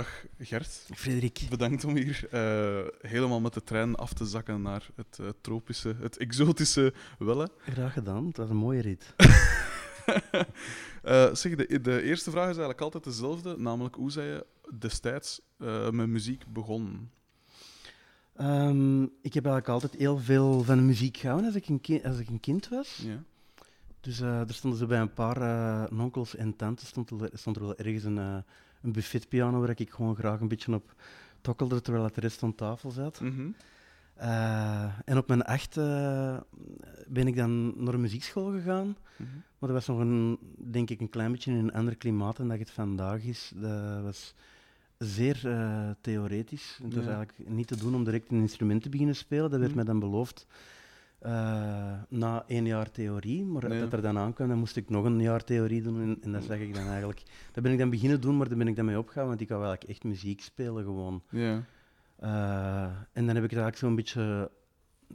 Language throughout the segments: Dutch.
dag Gert. Frederik. Bedankt om hier uh, helemaal met de trein af te zakken naar het uh, tropische, het exotische Welle. Graag gedaan, het was een mooie rit. uh, zeg, de, de, eerste vraag is eigenlijk altijd dezelfde, namelijk hoe zij je destijds met muziek begonnen? Um, ik heb eigenlijk altijd heel veel van muziek gehouden als ik een, als ik een kind was. Ja. Dus uh, er stonden ze bij een paar uh, onkels en tantes stond er, stond er wel ergens een, uh, een buffetpiano waar ik gewoon graag een beetje op tokkelde terwijl de rest aan tafel zat. Mm -hmm. en op mijn acht ben ik dan naar een muziekschool gegaan. Mm -hmm. Maar dat was nog een, denk ik, een klein beetje in een ander klimaat dan dat het vandaag is. Dat was zeer theoretisch. Het was eigenlijk niet te doen om direct een instrument te beginnen spelen. Dat werd Mhm. mij dan beloofd. Eh, na één jaar theorie, maar dat er dan aankwam, dan moest ik nog een jaar theorie doen. En, en dat zeg ik dan eigenlijk. Dat ben ik dan beginnen doen, maar daar ben ik dan mee opgegaan, want ik wou eigenlijk echt muziek spelen gewoon. Ja. Eh, en dan heb ik het eigenlijk zo'n beetje,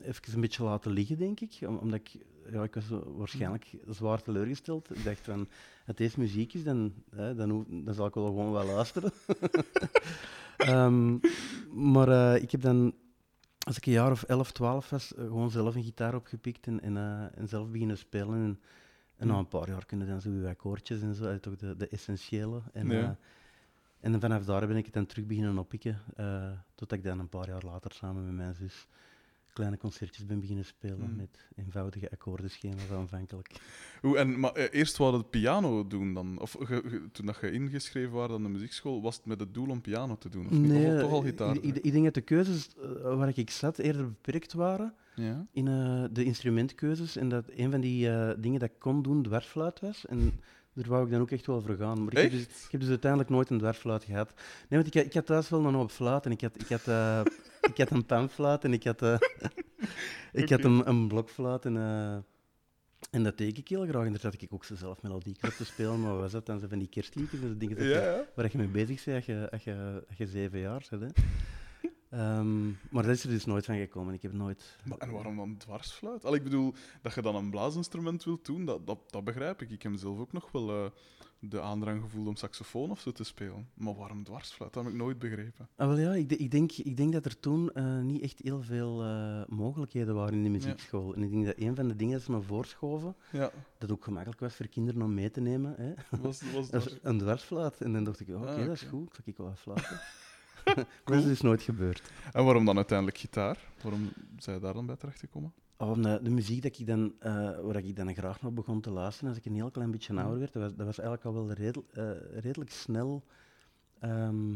even een beetje laten liggen, denk ik. Om- omdat ik, ja, ik was waarschijnlijk zwaar teleurgesteld. Ik dacht van, het is muziek is, dan, hè, dan, hoef- dan zal ik wel gewoon wel luisteren. Ehm, maar eh, ik heb dan, als ik een jaar of 11, 12 was, eh, gewoon zelf een gitaar opgepikt en, en, eh, en zelf beginnen spelen. En, en na een paar jaar kunnen dan zo uw akkoordjes en zo, eh, toch de, de essentiële. En, Ja. en vanaf daar ben ik het dan terug beginnen oppikken, totdat ik dan een paar jaar later samen met mijn zus kleine concertjes ben beginnen spelen Mm. met eenvoudige akkoordenschema's aanvankelijk. Hoe, en, maar eh, eerst wou het piano doen dan? Of ge- ge- toen dat je ingeschreven was aan de muziekschool, was het met het doel om piano te doen? Of niet? Of toch al gitaar? ik, ik, ik denk dat de keuzes eh, waar ik zat eerder beperkt waren Ja? in eh, de instrumentkeuzes. En dat een van die dingen dat ik kon doen dwarsfluit was. En daar wou ik dan ook echt wel voor gaan. Maar ik heb, dus, ik heb dus uiteindelijk nooit een dwarsfluit gehad. Nee, want ik, had- ik had thuis wel een hoop fluit. En ik had, ik had, ik had een panfluit en ik had, eh, ik had een, een blokfluit. En, eh, en dat deed ik heel graag. En daar zat ik ook zo zelf melodiekjes te spelen. Maar wat was dat dan? Zo van die kerstliedjes en dingen dat ja. waar je mee bezig bent als je, als je, als je zeven jaar bent. Hè. Ehm, maar dat is er dus nooit van gekomen. Ik heb nooit... Maar, en waarom dan dwarsfluit? Al, ik bedoel, dat je dan een blaasinstrument wilt doen, dat, dat, dat begrijp ik. Ik heb zelf ook nog wel eh, de aandrang gevoeld om saxofoon of zo te spelen. Maar waarom dwarsfluit? Dat heb ik nooit begrepen. Ah, wel ja, ik, ik, denk, ik denk dat er toen eh, niet echt heel veel eh, mogelijkheden waren in de muziekschool. En ik denk dat een van de dingen dat ze me voorschoven, Ja, dat ook gemakkelijk was voor kinderen om mee te nemen, hè, was, was een dwarsfluit. En dan dacht ik, oh, oké, Ah, dat is goed, zal ik wel fluiten. Dat is dus nooit gebeurd. En waarom dan uiteindelijk gitaar? Waarom zijn je daar dan bij terechtgekomen? Oh, de, de muziek dat ik dan, eh, waar ik dan graag naar begon te luisteren als ik een heel klein beetje Mhm. ouder werd, dat was, dat was eigenlijk al wel redel- eh, redelijk snel. ehm,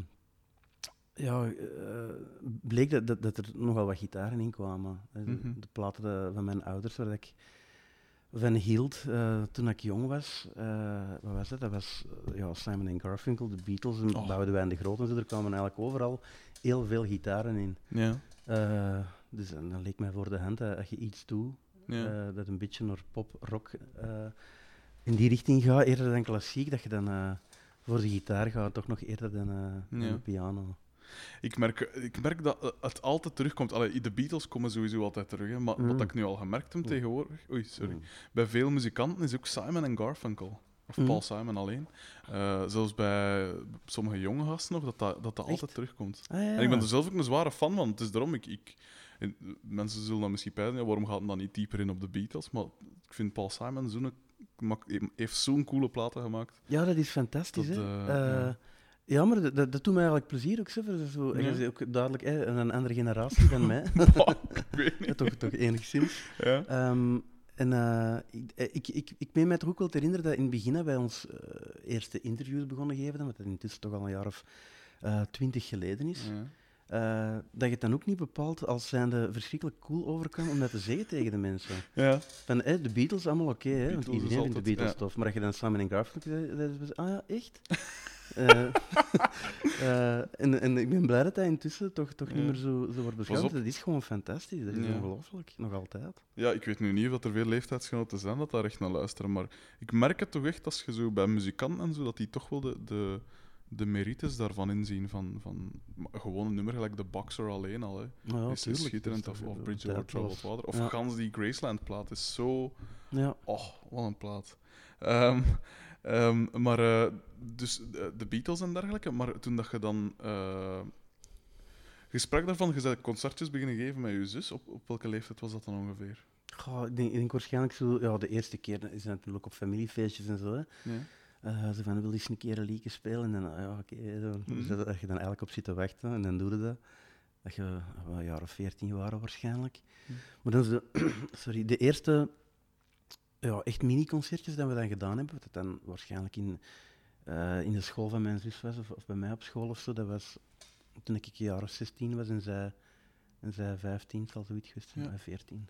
ja, eh, bleek dat, dat, dat er nogal wat gitaren in kwamen. De, Mhm. de platen de- van mijn ouders waar ik van hield eh, toen ik jong was. eh, wat was dat? Dat was ja, Simon en Garfunkel, de Beatles en Oh. Boudewijn de Groot en zo. Er kwamen eigenlijk overal heel veel gitaren in. Ja. Eh, dus en dan leek mij voor de hand dat als je iets doet ja. dat een beetje naar pop, rock in die richting gaat, eerder dan klassiek, dat je dan voor de gitaar gaat, toch nog eerder dan, dan Ja. de piano. Ik, merk, ik merk dat het altijd terugkomt. Allee, de Beatles komen sowieso altijd terug. Hè, maar Mm. wat ik nu al gemerkt heb Mm. tegenwoordig... Oei, sorry. Mm. Bij veel muzikanten is ook Simon en Garfunkel. Of Mm. Paul Simon alleen. Eh, zelfs bij sommige jonge gasten nog, dat dat, dat, dat altijd terugkomt. Ah, ja. En ik ben er zelf ook een zware fan van. Het is daarom, ik, ik, en, mensen zullen dan misschien pijzen, ja, waarom gaat het dan niet dieper in op de Beatles? Maar ik vind Paul Simon zo'n, heeft zo'n coole platen gemaakt. Ja, dat is fantastisch. Dat, eh, Eh, ja. Ja. maar dat, dat, dat doet mij eigenlijk plezier ook. Zo, is ook duidelijk hè, een andere generatie dan mij. Bah, ik weet niet. toch, toch enigszins. Ja. Ehm, en eh, ik, eh, ik, ik, ik meen mij toch ook wel te herinneren dat in het begin dat wij ons eh, eerste interviews begonnen geven, wat dat intussen toch al een jaar of twintig geleden is. Ja. Dat je het dan ook niet bepaalt als zijnde verschrikkelijk cool overkwam om dat te zeggen tegen de mensen. Ja. Van, de Beatles, allemaal oké, hè, want iedereen vindt de Beatles ja. tof. Maar als je dan Simon en Garfunkel zei, zeiden ze, ah ja, echt? Eh, eh, en, en ik ben blij dat dat intussen toch, toch niet Ja. meer zo, zo wordt beschouwd. Dat is gewoon fantastisch, dat is Ja. ongelooflijk, nog altijd. ja, ik weet nu niet of er veel leeftijdsgenoten zijn dat daar echt naar luisteren, maar ik merk het toch echt als je zo bij muzikanten en zo, dat die toch wel de, de, de merites daarvan inzien. Van, van gewoon een nummer gelijk de Boxer alleen al. Hè. Nou ja, is, tuurlijk, schitterend. Of, Bridge Over. Troubled Water. Of gans die Graceland-plaat is zo... Ja. Oh, wat een plaat. Ehm, Ehm, maar eh, dus eh, de Beatles en dergelijke. Maar toen dat je dan. eh je sprak daarvan, je concertjes beginnen geven met je zus. Op, op welke leeftijd was dat dan ongeveer? Goh, ik, denk, ik denk waarschijnlijk zo, ja, de eerste keer is het natuurlijk op familiefeestjes en zo. Hè. Ja. Ze van, wil eens een keer een liedje spelen? En dan, ah, ja, oké. Mhm. Dus dat, dat je dan eigenlijk op zit te wachten en dan doe je dat. Dat je wel, een jaar of veertien waren waarschijnlijk. Mhm. Maar dan de, sorry, de eerste ja, echt mini-concertjes dat we dan gedaan hebben, dat dan waarschijnlijk in, eh, in de school van mijn zus was, of, of bij mij op school of zo, dat was toen ik een jaar of 16 was en zij, en zij 15, zal zoiets geweest zijn, Ja. eh, 14.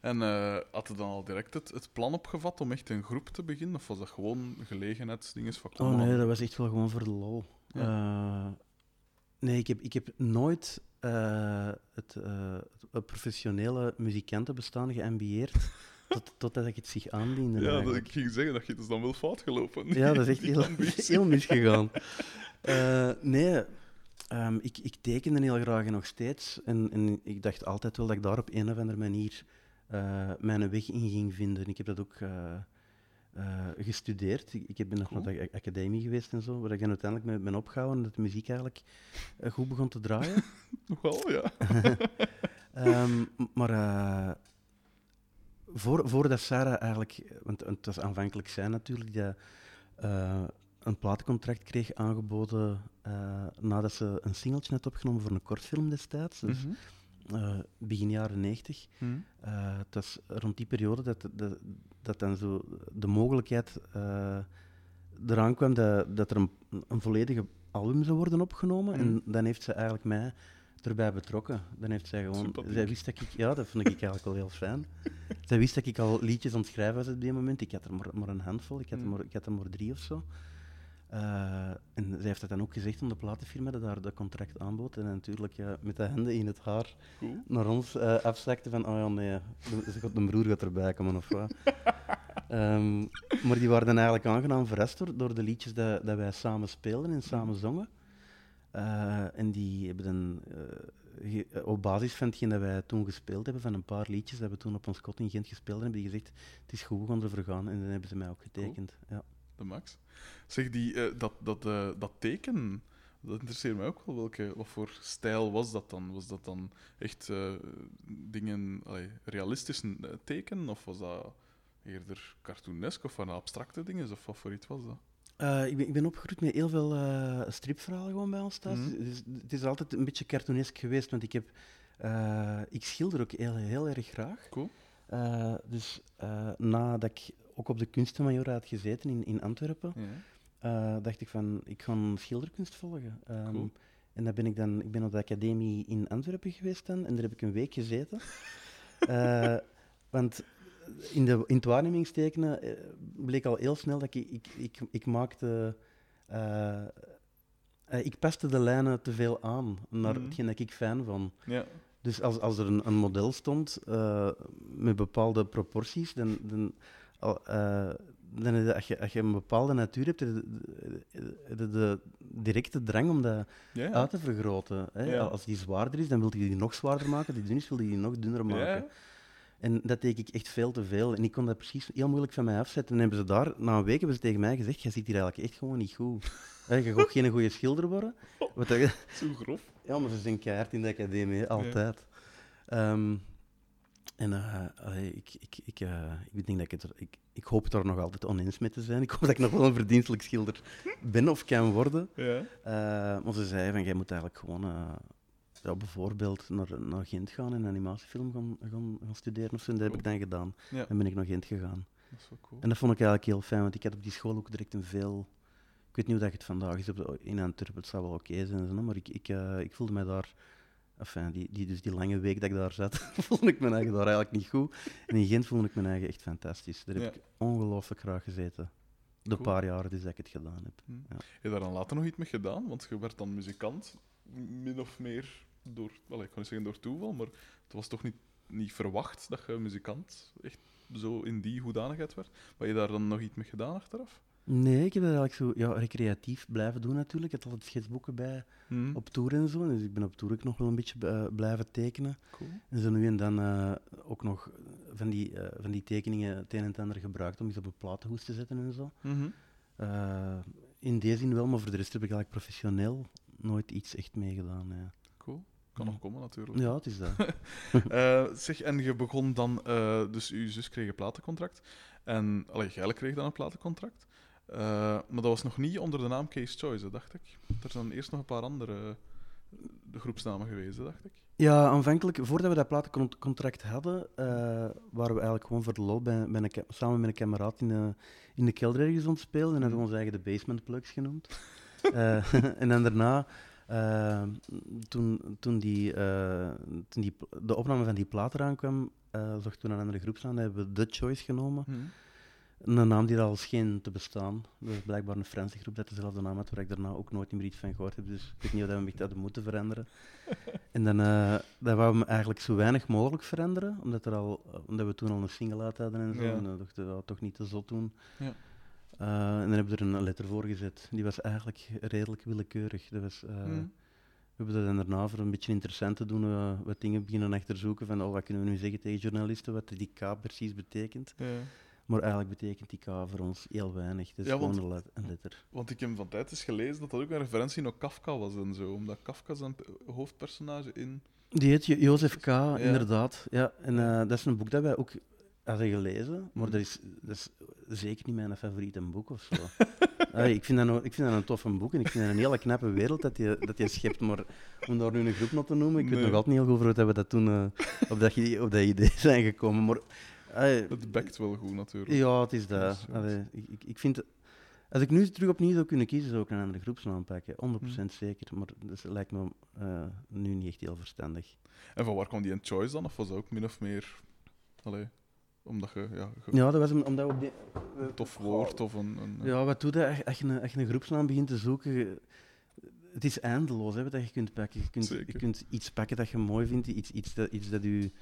En eh, had je dan al direct het, het plan opgevat om echt een groep te beginnen? Of was dat gewoon gelegenheidsdingen van Oh nee, dat was echt wel gewoon voor de lol. Ja. Eh, nee, ik heb, ik heb nooit eh, het, eh, het professionele muzikantenbestaan geambieerd tot, totdat ik het zich aandiende. Ja, dat, ik ging zeggen dat je het is dan wel fout gelopen. Ja, dat is echt heel, heel misgegaan. Eh, nee, ehm, ik, ik tekende heel graag en nog steeds. En, en ik dacht altijd wel dat ik daar op een of andere manier eh, mijn weg in ging vinden. Ik heb dat ook eh, gestudeerd. Ik, ik ben nog Cool. naar de academie geweest en zo, waar ik dan uiteindelijk mee ben opgehouden dat de muziek eigenlijk goed begon te draaien. Nog wel, ja. Ehm, maar voor, voordat Sarah eigenlijk, want het was aanvankelijk zij natuurlijk, die eh, een platencontract kreeg aangeboden eh, nadat ze een singeltje had opgenomen voor een kortfilm destijds, dus begin jaren 90. Mhm. Eh, het was rond die periode dat, dat, dat dan zo de mogelijkheid eraan kwam dat, dat er een, een volledige album zou worden opgenomen. Mhm. En dan heeft ze eigenlijk mij erbij betrokken. Dan heeft zij gewoon... Sympathiek. Zij wist dat ik... Ja, dat vond ik eigenlijk wel heel fijn. zij wist dat ik al liedjes aan het schrijven was op die moment. Ik had er maar, maar een handvol. Ik had, er Mhm. maar, ik had er maar drie of zo. Eh, en zij heeft dat dan ook gezegd aan de platenfirma dat daar dat contract aanbood. En natuurlijk ja, met de handen in het haar Cool. naar ons afzakte van, oh ja, nee, ze gaat- de broer gaat erbij komen of wat. Ehm, maar die waren dan eigenlijk aangenaam verrast door, door de liedjes dat, dat wij samen speelden en samen zongen. Eh, en die hebben dan, eh, ge- op basis van hetgeen dat wij toen gespeeld hebben, van een paar liedjes dat we toen op ons kot in Gent gespeeld hebben, hebben die gezegd, het is goed, we gaan ervoor gaan. En dan hebben ze mij ook getekend. Ja. De max. Zeg, die, eh, dat, dat, eh, dat teken, dat interesseert mij ook wel. Welke, wat voor stijl was dat dan? Was dat dan echt eh, dingen, allee, realistisch eh, teken? Of was dat eerder cartoonesk of van abstracte dingen? Of wat voor iets was dat? Eh, ik, ben, ik ben opgegroeid met heel veel eh, stripverhalen gewoon bij ons thuis. Mhm. Dus het is altijd een beetje cartoonesk geweest, want ik, heb, eh, ik schilder ook heel, heel erg graag. Cool. Dus nadat ik ook op de kunstenmajor had gezeten in, in Antwerpen, dacht ik van, ik ga schilderkunst volgen. Cool. En dan ben ik dan, ik ben op de academie in Antwerpen geweest dan, en daar heb ik een week gezeten. Want in, de, in het waarnemingstekenen eh, bleek al heel snel dat ik, ik, ik, ik maakte... eh, eh, ik paste de lijnen te veel aan naar Mhm. hetgeen dat ik fijn vond. Ja. Dus als, als er een, een model stond met bepaalde proporties, dan, dan, dan als, je, als je een bepaalde natuur hebt, heb je de, de, directe drang om dat ja. uit te vergroten. Hè? Ja. Als die zwaarder is, dan wil je die nog zwaarder maken. Die dun is, wil je die nog dunner maken. En dat deed ik echt veel te veel. En ik kon dat precies heel moeilijk van mij afzetten. En hebben ze daar, na een week hebben ze tegen mij gezegd, jij zit hier eigenlijk echt gewoon niet goed. Hè, je gaat geen goede schilder worden. Wat dat, Zo grof. ja, maar ze zijn keihard in de academie, altijd. Ehm, en eh, ik, ik, ik, eh, ik denk dat ik het er, ik, ik hoop er nog altijd oneens mee te zijn. Ik hoop dat ik nog wel een verdienstelijk schilder ben of kan worden. Ja. Eh, maar ze zei van, jij moet eigenlijk gewoon eh, ja, bijvoorbeeld naar, naar Gent gaan en animatiefilm gaan, gaan, gaan studeren of zo. En dat heb ik dan gedaan. ja. Dan ben ik naar Gent gegaan. Dat is wel cool. En dat vond ik eigenlijk heel fijn, want ik had op die school ook direct een veel... Ik weet niet hoe dat het vandaag is op de- in Antwerpen, het zou wel oké zijn, en zo, maar ik, ik, eh, ik voelde mij daar... Enfin, die, die, dus die lange week dat ik daar zat, voelde ik me eigen daar eigenlijk niet goed. En in Gent voelde ik me eigen echt fantastisch. Daar heb Ja. ik ongelooflijk graag gezeten. De Cool. paar jaren dus dat ik het gedaan heb. Hm. Ja. Heb je daar dan later nog iets mee gedaan? Want je werd dan muzikant, min of meer door, wel, ik kan niet zeggen door toeval, maar het was toch niet, niet verwacht dat je muzikant echt zo in die hoedanigheid werd. Maar je daar dan nog iets mee gedaan achteraf? Nee, ik heb dat eigenlijk zo ja, recreatief blijven doen natuurlijk. Ik had altijd schetsboeken bij Hm. op tour en zo. Dus ik ben op tour ook nog wel een beetje eh, blijven tekenen. Cool. En zo nu en dan eh, ook nog van die, eh, van die tekeningen het een en het ander gebruikt om iets op een platenhoes te zetten en zo. Mhm. In die zin wel, maar voor de rest heb ik eigenlijk professioneel nooit iets echt meegedaan. Ja. Kan nog komen natuurlijk. ja het is dat. Eh, zeg, en je begon dan, eh, dus uw zus kreeg een platencontract. En, allee, jij kreeg dan een platencontract. Eh, maar dat was nog niet onder de naam Case Choice, hè, dacht ik. Er zijn eerst nog een paar andere de groepsnamen geweest, hè, dacht ik. Ja, aanvankelijk, voordat we dat platencontract hadden, waren we eigenlijk gewoon voor de lol bij, bij een, ka- samen met een kameraad in de, in de kelder ergens spelen. En hebben we ons eigen de basement plugs genoemd. En dan daarna, eh, toen, toen, die, eh, toen die, de opname van die plaat eraan kwam, eh zochten we een andere groepsnaam. hebben we The Choice genomen. Een naam die er al scheen te bestaan. Dat is blijkbaar een Franse groep dat dezelfde naam had, waar ik daarna ook nooit meer iets van gehoord heb. Dus ik weet niet of we hem echt hadden moeten veranderen. en dan, eh dan wouden we hem eigenlijk zo weinig mogelijk veranderen, omdat, er al, omdat we toen al een single uit hadden en zo. Ja. En dan dachten we, toch niet te zot doen. Ja. Eh, en dan hebben we er een letter voor gezet. Die was eigenlijk redelijk willekeurig. Dat was, eh, Hmm. We hebben dat dan daarna voor een beetje interessant te doen, eh, wat dingen beginnen achterzoeken van oh, wat kunnen we nu zeggen tegen journalisten, wat die K precies betekent. Ja. Maar eigenlijk betekent die K voor ons heel weinig. Het is Ja, want- gewoon een let- een letter. Want ik heb van tijd eens gelezen dat dat ook een referentie naar Kafka was en zo. Omdat Kafka zijn hoofdpersonage in... Die heet Jo- Jozef K, inderdaad. Ja, en dat is een boek dat wij ook hadden gelezen, maar dat, is, dat is zeker niet mijn favoriete boek of zo. Allee, ik, vind dat nou- ik vind dat een toffe boek en ik vind dat een hele knappe wereld dat je, dat je schept, maar om daar nu een groep naar te noemen, ik weet Nee. nog altijd niet heel goed over hoe we dat toen eh, op, dat, op dat idee zijn gekomen. Maar, allee, Het bekt wel goed, natuurlijk. Ja, het is dat. Dat. Allee, ik, ik, vind, als ik nu terug opnieuw zou kunnen kiezen, zou ik een andere groepsnaam pakken. 100% zeker, maar dat lijkt me eh, nu niet echt heel verstandig. En van waar kwam die in Choice dan? Of was dat ook min of meer... Allee, omdat je... Ja, ge- Ja, dat was omdat we op die... een tof woord of een... een Ja, wat doe je als- je, een, als je een groepsnaam begint te zoeken? je- Het is eindeloos hè, wat je kunt pakken. Je kunt, je kunt iets pakken dat je mooi vindt, iets, iets, dat, iets dat u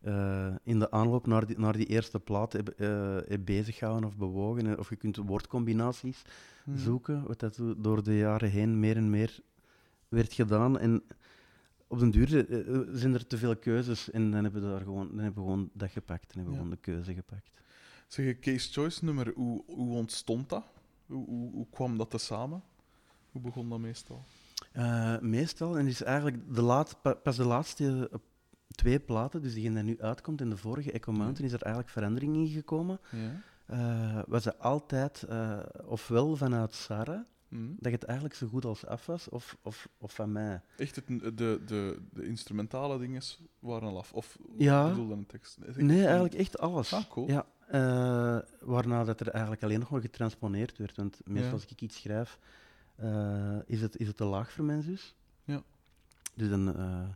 eh, in de aanloop naar die, naar die eerste plaat heb, eh, heb bezighouden of bewogen. hè. Of je kunt woordcombinaties Hmm. zoeken, wat dat do- door de jaren heen meer en meer werd gedaan. En op den duur eh, eh, zijn er te veel keuzes en dan hebben we, daar gewoon, dan hebben we gewoon dat gepakt. Dan hebben we Ja. gewoon de keuze gepakt. Zeg je Case Choice nummer, hoe, hoe ontstond dat? Hoe, hoe, hoe kwam dat te samen? Hoe begon dat meestal? Eh, meestal, en is eigenlijk de laat, pa- pas de laatste twee platen, dus diegene die nu uitkomt en de vorige Echo Mountain, is er eigenlijk verandering in gekomen. Ja. Eh, was het altijd eh, ofwel vanuit Sarah, Mhm. dat het eigenlijk zo goed als af was, of, of, of van mij. Echt, het, de, de, de instrumentale dingen waren al af? Of Ja. bedoel dan een tekst? Nee, eigenlijk echt alles. Ah, cool. Ja, eh, waarna dat er eigenlijk alleen nog maar getransponeerd werd. Want meestal Ja. als ik iets schrijf, eh, is, het, is het te laag voor mijn zus. Ja. Dus dan, eh,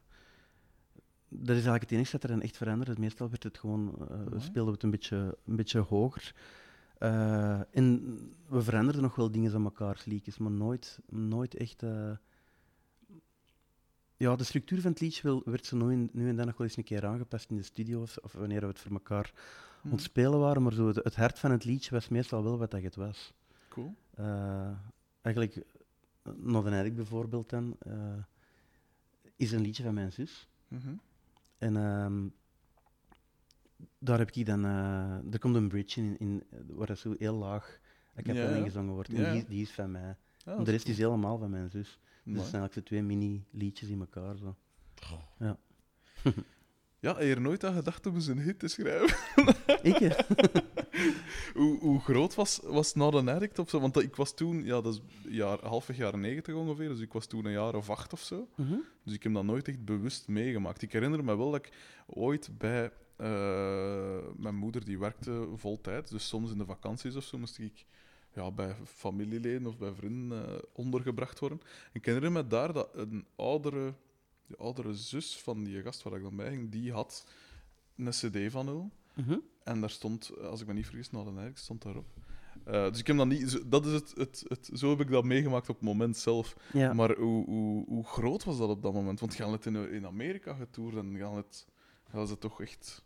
dat is eigenlijk het enige dat er dan echt verandert. Meestal werd het gewoon, speelden we het een beetje, een beetje hoger. Eh, en we veranderden nog wel dingen aan elkaars liedjes, maar nooit, nooit echt... eh, ja, de structuur van het liedje werd zo nu en, nu en dan nog wel eens een keer aangepast in de studio of, wanneer we het voor elkaar Mhm. ontspelen waren, maar zo het, het hart van het liedje was meestal wel wat dat het was. Cool. Eh, eigenlijk, Not an Addict bijvoorbeeld dan, is een liedje van mijn zus. Mhm. En ehm, daar heb ik dan, eh, er komt een bridge in, in waar dat zo heel laag a cappella Ja. ingezongen wordt. En Ja. die, die is van mij. Ja, dat de rest is helemaal van mijn zus. Dus het zijn eigenlijk zo twee mini-liedjes in elkaar. Zo. Ja, heb je er nooit aan gedacht om eens een hit te schrijven? ik, hè? hoe, hoe groot was, was Not an Addict of zo? Want dat- ik was toen, ja, dat is jaar, halfweg jaren negentig ongeveer, dus ik was toen een jaar of acht of zo. Mhm. Dus ik heb dat nooit echt bewust meegemaakt. Ik herinner me wel dat ik ooit bij eh, mijn moeder, die werkte voltijd, dus soms in de vakanties of zo moest ik ja, bij familieleden of bij vrienden eh, ondergebracht worden. En ik herinner me daar dat een oudere, de oudere zus van die gast waar ik dan bij ging, die had een cd van hun. Mhm. En daar stond, als ik me niet vergis, nou, dan stond daarop. Eh, dus ik heb dat niet... zo- Dat is het, het, het, zo heb ik dat meegemaakt op het moment zelf. Ja. Maar hoe, hoe, hoe groot was dat op dat moment? Want gaan het in, in Amerika getoerd en gaan het, gaan ze toch echt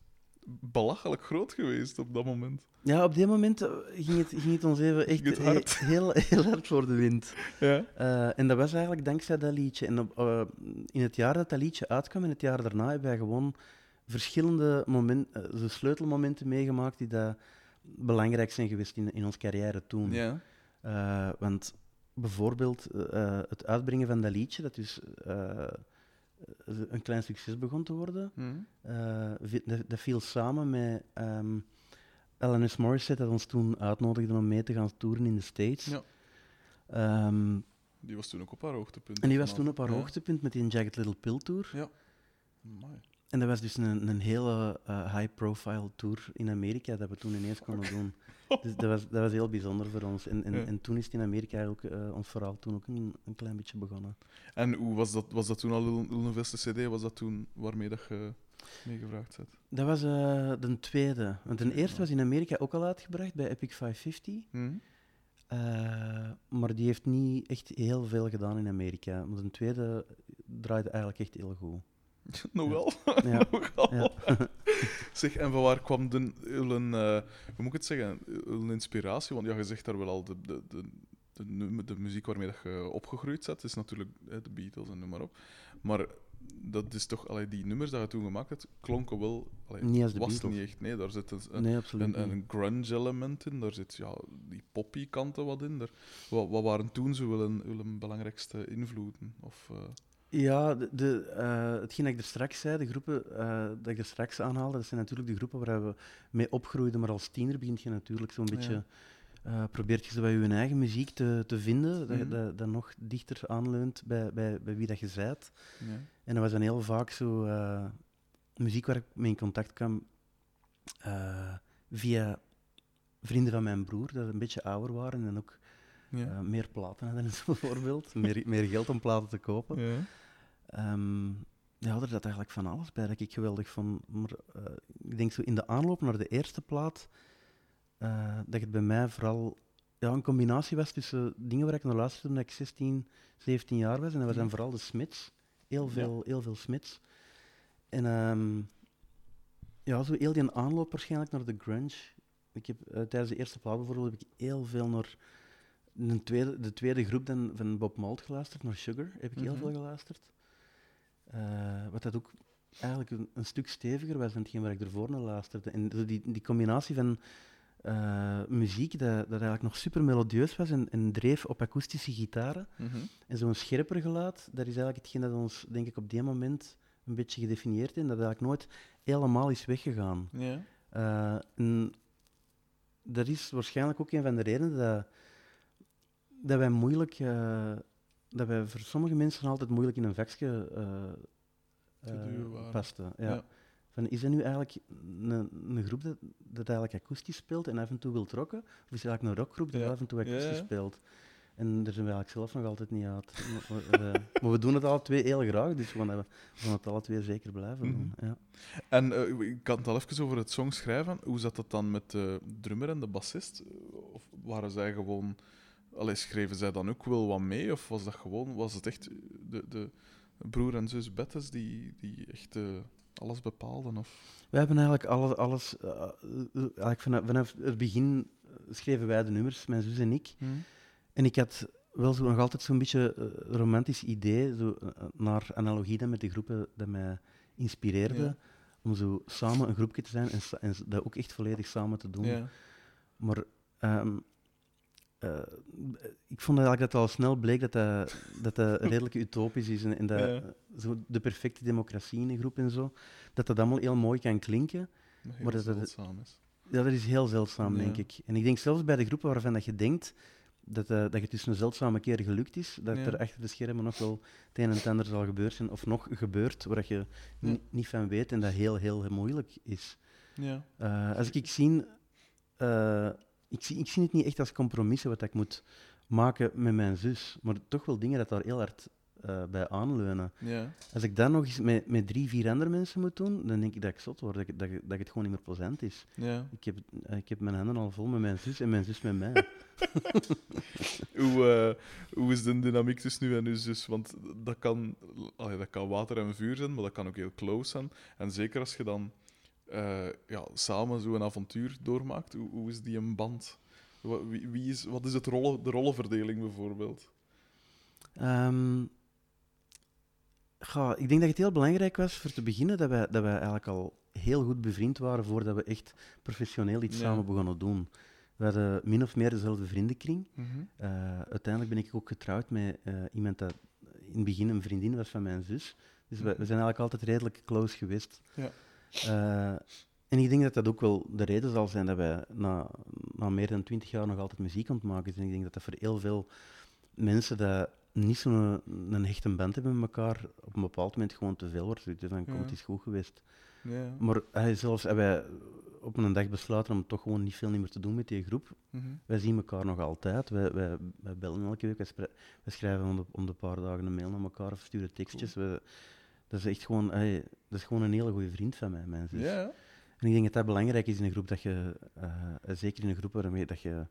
belachelijk groot geweest op dat moment. Ja, op dit moment eh, ging het, ging het ons even echt Ging het hard? he- heel, heel hard voor de wind. Ja. Eh, en dat was eigenlijk dankzij dat liedje. En op, eh, in het jaar dat dat liedje uitkwam, en het jaar daarna, hebben wij gewoon verschillende moment, sleutelmomenten meegemaakt die dat belangrijk zijn geweest in, in onze carrière toen. ja. Want bijvoorbeeld het uitbrengen van dat liedje, dat dus eh, een klein succes begon te worden, Mhm. eh, dat, dat viel samen met ehm Alanis Morissette, dat ons toen uitnodigde om mee te gaan toeren in de States. Ja. Ehm, Die was toen ook op haar hoogtepunt. en die was toen op haar Ja. hoogtepunt met die Jagged Little Pill Tour. Amai. En dat was dus een, een hele eh, high-profile tour in Amerika dat we toen ineens konden doen. Dus dat was, dat was heel bijzonder voor ons. En, en, Ja. en toen is het in Amerika eigenlijk, eh, ons verhaal toen ook een, een klein beetje begonnen. En hoe was dat, was dat toen al X de CD? Was dat toen waarmee dat je meegevraagd bent? Dat was eh, de tweede. Want de eerste was in Amerika ook al uitgebracht bij Epic 550. Mhm. Maar die heeft niet echt heel veel gedaan in Amerika. Maar de tweede draaide eigenlijk echt heel goed. Nog wel? Ja. Zeg, en van waar kwam de, hun, eh, hoe moet ik het zeggen, hun inspiratie? Want ja, je zegt daar wel al, de, de, de, de, de muziek waarmee dat je opgegroeid bent, is natuurlijk hè, de Beatles en noem maar op. Maar dat is toch, allee, die nummers dat je toen gemaakt hebt, klonken wel... Allee, Niet als de was Beatles. niet echt, nee, daar zit een, een, Nee, een, een grunge element in, daar zit ja, die poppy kanten wat in. Daar, wat, wat waren toen zo wel hun, hun belangrijkste invloeden? Of, eh, Ja, de, de, eh, hetgeen dat ik er straks zei, de groepen eh, dat ik er straks aanhaalde, dat zijn natuurlijk de groepen waar we mee opgroeiden, maar als tiener begint je natuurlijk zo'n Ja. beetje... eh, probeert je zo bij je eigen muziek te, te vinden, dat, je- Mhm. dat, dat nog dichter aanleunt bij, bij, bij wie dat je zijt. ja. En dat was dan heel vaak zo muziek waar ik mee in contact kwam via vrienden van mijn broer, dat een beetje ouder waren en ook Ja. eh, meer platen zo bijvoorbeeld. meer, meer geld om platen te kopen. Ja. Ehm ja, er zat eigenlijk van alles bij dat ik geweldig vond. Maar eh, ik denk zo in de aanloop naar de eerste plaat, eh, dat het bij mij vooral ja, een combinatie was tussen dingen waar ik naar luisterde toen ik 16, 17 jaar was. En dat was dan vooral de Smits. Heel Ja. veel, heel veel Smits. En ehm, ja, zo heel die aanloop waarschijnlijk naar de grunge. Ik heb, tijdens de eerste plaat bijvoorbeeld heb ik heel veel naar de tweede, de tweede groep dan van Bob Mould geluisterd, naar Sugar heb ik heel Mhm. veel geluisterd. Eh, wat dat ook eigenlijk een, een stuk steviger was dan hetgeen waar ik ervoor naar luisterde. En die, die combinatie van eh, muziek, dat, dat eigenlijk nog super melodieus was en, en dreef op akoestische gitaren. Mhm. En zo'n scherper geluid, dat is eigenlijk hetgeen dat ons, denk ik, op die moment een beetje gedefinieerd heeft. En dat eigenlijk nooit helemaal is weggegaan. Eh, en dat is waarschijnlijk ook een van de redenen dat, dat wij moeilijk, eh, dat wij voor sommige mensen altijd moeilijk in een vakje eh Te eh, waren. pasten. Ja. Ja. Van, is dat nu eigenlijk een, een groep dat, dat eigenlijk akoestisch speelt en af en toe wil trokken? Of is het eigenlijk een rockgroep die Ja. af en toe akoestisch speelt? En daar zijn we eigenlijk zelf nog altijd niet uit. maar, eh, we doen het alle twee heel graag, dus we gaan, we gaan het alle twee zeker blijven doen. Mhm. Ja. En eh, ik had het al even over het song schrijven. Hoe zat dat dan met de drummer en de bassist? Of waren zij gewoon... Allee, schreven zij dan ook wel wat mee? Of was dat gewoon... Was het echt de, de broer en zus Bettes die, die echt eh, alles bepaalden? Of... We hebben eigenlijk alles, alles eh, eh, eigenlijk vanaf, vanaf het begin schreven wij de nummers, mijn zus en ik. En ik had wel zo, nog altijd zo'n beetje eh, romantisch idee, zo, naar analogie dan met de groepen dat mij inspireerden, Ja. om zo samen een groepje te zijn en, en dat ook echt volledig samen te doen. Ja. Maar ehm, eh, ik vond eigenlijk dat het al snel bleek dat dat, dat, dat redelijk utopisch is en, en dat Ja. zo de perfecte democratie in een groep en zo, dat dat allemaal heel mooi kan klinken. Maar dat- zeldzaam is. Ja, dat is heel zeldzaam, Ja. denk ik. En ik denk zelfs bij de groepen waarvan dat je denkt dat, eh, dat het dus een zeldzame keer gelukt is, dat Ja. er achter de schermen nog wel het een en het ander zal gebeuren zijn, of nog gebeurt, waar je niet van weet en dat heel, heel, moeilijk is. Ja. Eh, als ik, ik zie, ik zie, ik zie het niet echt als compromissen wat ik moet maken met mijn zus, maar toch wel dingen dat daar heel hard eh, bij aanleunen. Ja. Als ik dat nog eens met, met drie, vier andere mensen moet doen, dan denk ik dat ik zot word, dat, ik- dat, ik- dat het gewoon niet meer plezant is. Ja. Ik heb, eh, ik heb mijn handen al vol met mijn zus en mijn zus met mij. Hoe, eh, hoe is de dynamiek tussen nu en uw zus? Want dat kan, allee, dat kan water en vuur zijn, maar dat kan ook heel close zijn. En zeker als je dan eh, ja, samen zo'n avontuur doormaakt, hoe, hoe is die een band? Wa- Wie, wie is, wat is het rollen, de rollenverdeling bijvoorbeeld? Goh, ik denk dat het heel belangrijk was voor te beginnen dat wij, dat wij eigenlijk al heel goed bevriend waren voordat we echt professioneel iets Ja. samen begonnen doen. We hadden min of meer dezelfde vriendenkring. Mhm. Eh, uiteindelijk ben ik ook getrouwd met eh, iemand dat in het begin een vriendin was van mijn zus. Dus we, we zijn eigenlijk altijd redelijk close geweest. Ja. Eh, en ik denk dat dat ook wel de reden zal zijn dat wij na, na meer dan twintig jaar nog altijd muziek aan het maken zijn. Ik denk dat dat voor heel veel mensen dat niet zo'n een hechte band hebben met elkaar, op een bepaald moment gewoon te veel wordt. Dus dan komt Ja. het eens goed geweest. Ja. Maar hij zelfs hebben wij op een dag besloten om toch gewoon niet veel meer te doen met die groep. Mhm. Wij zien elkaar nog altijd. Wij, wij, wij bellen elke week. Wij, schrijven om de, om de paar dagen een mail naar elkaar of sturen tekstjes. We- dat is echt gewoon, ey, dat is gewoon een hele goede vriend van mij, mijn zus. Ja. En ik denk dat dat belangrijk is in een groep, dat je, eh, zeker in een groep waarmee dat je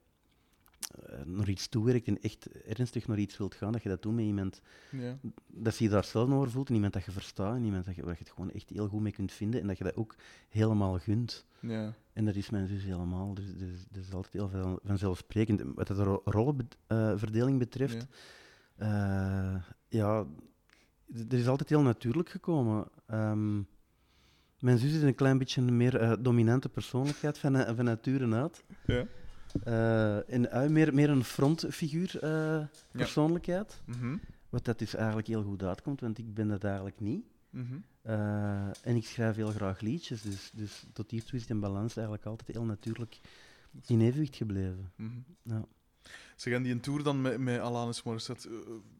eh, naar iets toewerkt en echt ernstig naar iets wilt gaan, dat je dat doet met iemand ja. dat je je daar zelf over voelt en iemand dat je verstaat en iemand dat je, waar je het gewoon echt heel goed mee kunt vinden en dat je dat ook helemaal gunt. ja. En dat is mijn zus helemaal. Dus, dus, dat is altijd heel veel vanzelfsprekend. Wat de ro- rollenverdeling betreft, ja, er is altijd heel natuurlijk gekomen. Ehm, mijn zus is een klein beetje een meer eh, dominante persoonlijkheid van, na- van nature uit. ja. Eh, en ui meer, meer een frontfiguur eh, persoonlijkheid. Mhm. Wat dat dus eigenlijk heel goed uitkomt, want ik ben dat eigenlijk niet. Mhm. Eh, en ik schrijf heel graag liedjes, dus, dus tot hiertoe is die balans eigenlijk altijd heel natuurlijk in evenwicht gebleven. Mhm. Ja. Zeg, en die een tour dan met, met Alanis Morissette,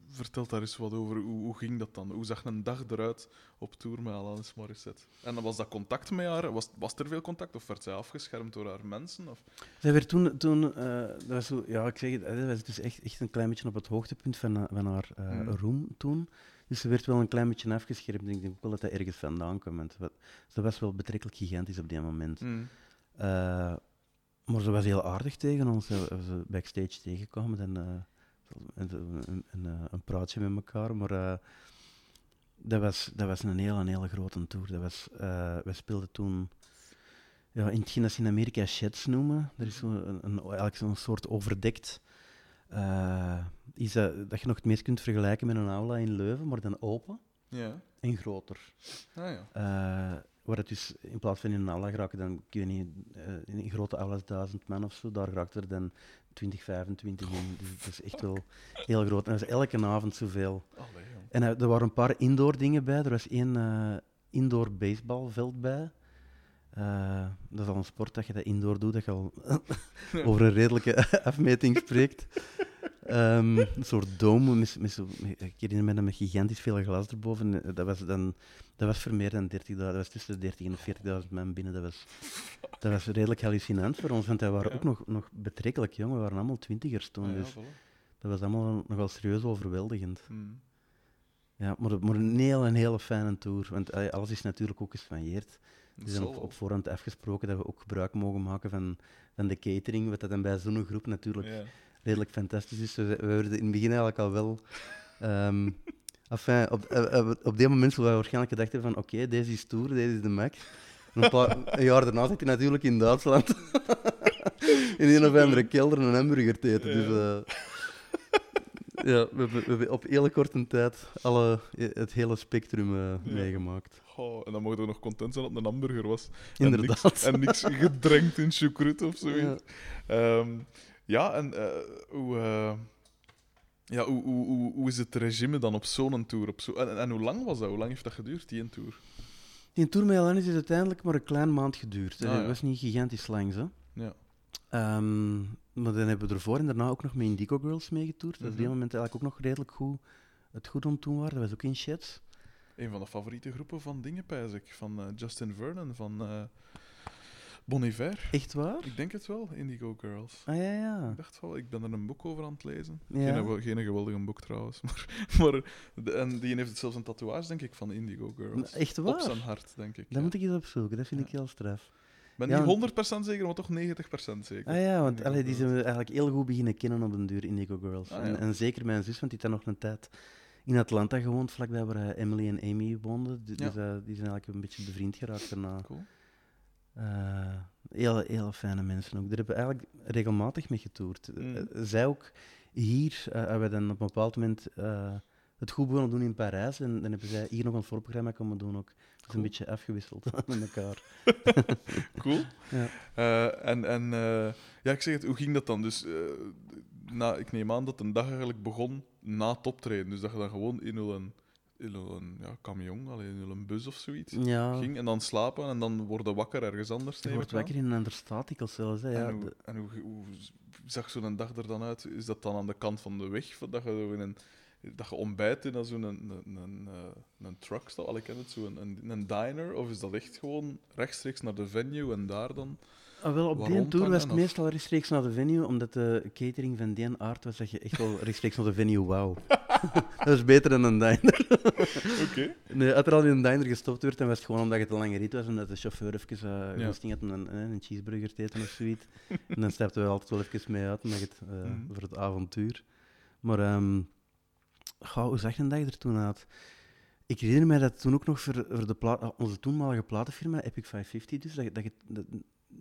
vertel daar eens wat over. Hoe, hoe ging dat dan? Hoe zag een dag eruit op tour met Alanis Morissette? En dan was dat contact met haar? Was, was er veel contact of werd zij afgeschermd door haar mensen? Of? Zij werd toen, toen eh, dat was zo, ja, ik zeg het, eh, dat was dus echt, echt een klein beetje op het hoogtepunt van, eh, van haar Mhm. roem toen. Dus ze werd wel een klein beetje afgeschermd. Ik denk ook wel dat dat ergens vandaan kwam. want Ze was wel betrekkelijk gigantisch op die moment. Mm. Maar ze was heel aardig tegen ons. We zijn backstage tegengekomen en, eh, en een, een, een, eh, een praatje met elkaar. Maar eh, dat, was, dat was een hele, een hele grote tour. Dat was, eh, wij speelden toen ja, in hetgeen dat ze in Amerika sheds noemen. Er is zo een, een, eigenlijk zo'n soort overdekt. is dat, dat je nog het meest kunt vergelijken met een aula in Leuven, maar dan open Ja. en groter. Ah, ja. Waar het dus in plaats van in een aula geraken, dan kun je niet, eh, in een grote aulas duizend man of zo, daar geraakt er dan 20, 25 in. Dus dat is echt wel heel groot. En dat is elke avond zoveel. Allee. En eh, er waren een paar indoor dingen bij. Er was één eh, indoor baseballveld bij. Eh, dat is al een sport dat je dat indoor doet, dat je al over een redelijke afmeting spreekt. Ehm, een soort dome, met, met zo, ik herinner me dat met gigantisch veel glas erboven. Eh, Dat was, dan, dat was voor meer dan 30.000, dat was tussen de 30.000 en 40.000 man binnen. Dat was, dat was redelijk hallucinant voor ons, want wij waren Ja. ook nog, nog betrekkelijk jong, we waren allemaal twintigers toen. Ja, dus voilà. dat was allemaal nogal serieus overweldigend. Mm. Ja, maar, maar een hele, een hele fijne tour. Want eh, alles is natuurlijk ook gespanjeerd. We zijn op, voorhand afgesproken dat we ook gebruik mogen maken van, van de catering. Wat dat dan bij zo'n groep natuurlijk Ja. Redelijk fantastisch is. We, we werden in het begin eigenlijk al wel. ehm enfin, op, eh, eh, op die moment zullen we waarschijnlijk gedacht hebben van oké, deze is tour, deze is de max. En een, paar, een jaar daarna zit hij natuurlijk in Duitsland. in een of andere kelder een hamburger te eten. Dus, eh, ja, we hebben, we hebben op hele korte tijd alle, het hele spectrum eh, Ja. meegemaakt. Goh, en dan mocht je nog content zijn dat het een hamburger was. Inderdaad. En niks, en niks gedrenkt in choucroute of zoiets. Ja. Ja, ja en eh, hoe, eh, ja, hoe, hoe, hoe, hoe is het regime dan op zo'n tour? Op zo en, en hoe lang was dat? Hoe lang heeft dat geduurd, die een tour? Die tour met Alanis is uiteindelijk maar een klein maand geduurd. Ah, Het ja. was niet gigantisch lang, zo. Ja. Ehm, maar dan hebben we ervoor en daarna ook nog met Indigo Girls meegetoerd. Dat is op die Mhm. moment eigenlijk ook nog redelijk goed, het goed om toen waren. Dat was ook in Sheds. Een van de favoriete groepen van dingen, pijs ik. Van eh, Justin Vernon, van Bon Iver. Echt waar? Ik denk het wel, Indigo Girls. Ah ja, ja. Ik dacht wel, ik ben er een boek over aan het lezen. Ja. Geen, geen geweldige boek trouwens. Maar, maar de- en die heeft zelfs een tatoeage, denk ik, van Indigo Girls. Echt Op waar? zijn hart, denk ik. Dat ja. moet ik eens opzoeken, dat vind Ja. ik heel straf. Ik ben niet 100% zeker, maar toch 90% zeker. Ah ja, want allee, die zijn we eigenlijk heel goed beginnen kennen op den duur, Indigo Girls. Ah, en, zeker mijn zus, want die heeft dan nog een tijd in Atlanta gewoond, vlakbij waar eh, Emily en Amy woonden. Dus Ja. eh, die zijn eigenlijk een beetje bevriend geraakt daarna. Cool. Eh, heel, heel fijne mensen ook. Daar hebben we eigenlijk regelmatig mee getoerd. Mm. Eh, zij ook hier, eh, hebben we dan op een bepaald moment het goed begonnen doen in Parijs. En dan hebben zij hier nog een voorprogramma komen doen ook. Is een beetje afgewisseld met elkaar. Cool. Ja. En en ja, ik zeg het, hoe ging dat dan? Dus na, ik neem aan dat een dag eigenlijk begon na het optreden. Dus dat je dan gewoon in een, in een ja, camion, allee, in een bus of zoiets Ja, ging en dan slapen en dan worden wakker ergens anders. je wordt ik wakker in een ander statikel zelfs. Hè. Ja, en hoe, en hoe, hoe zag zo'n dag er dan uit? Is dat dan aan de kant van de weg? Dat je, zo in een, dat je ontbijt in zo'n een, een, een, eh, een truckstop? Al ik ken het, zo een, een, een diner? Of is dat echt gewoon rechtstreeks naar de venue en daar dan? Ah, wel, op die tour was het meestal rechtstreeks naar de venue, omdat de catering van die aard was dat je echt wel rechtstreeks naar de venue wou. dat is beter dan een diner. Oké. Nee, als er al in een diner gestopt werd, dan was het gewoon omdat het een lange rit was en dat de chauffeur even uh, Ja. had om een, eh, een cheeseburger te eten of zoiets. en dan stapten we altijd wel even mee uit omdat het, eh, Mhm. voor het avontuur. Maar ehm goh, hoe zag een dag er toen uit? Ik herinner mij dat toen ook nog voor, voor de onze toenmalige platenfirma, Epic 550, dus, dat, dat, je- dat,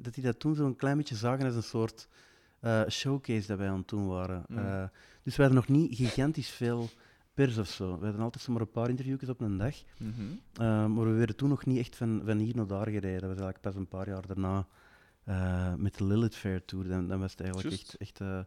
dat die dat toen zo'n klein beetje zagen als een soort eh, showcase dat wij aan het doen waren. Mm. Eh, dus we hadden nog niet gigantisch veel pers of zo. We hadden altijd zomaar een paar interviewjes op een dag. Mhm. Uh, maar we werden toen nog niet echt van, van hier naar daar gereden. Dat was eigenlijk pas een paar jaar daarna eh, met de Lilith Fair Tour. Dan, dan was het eigenlijk echt, echt eh,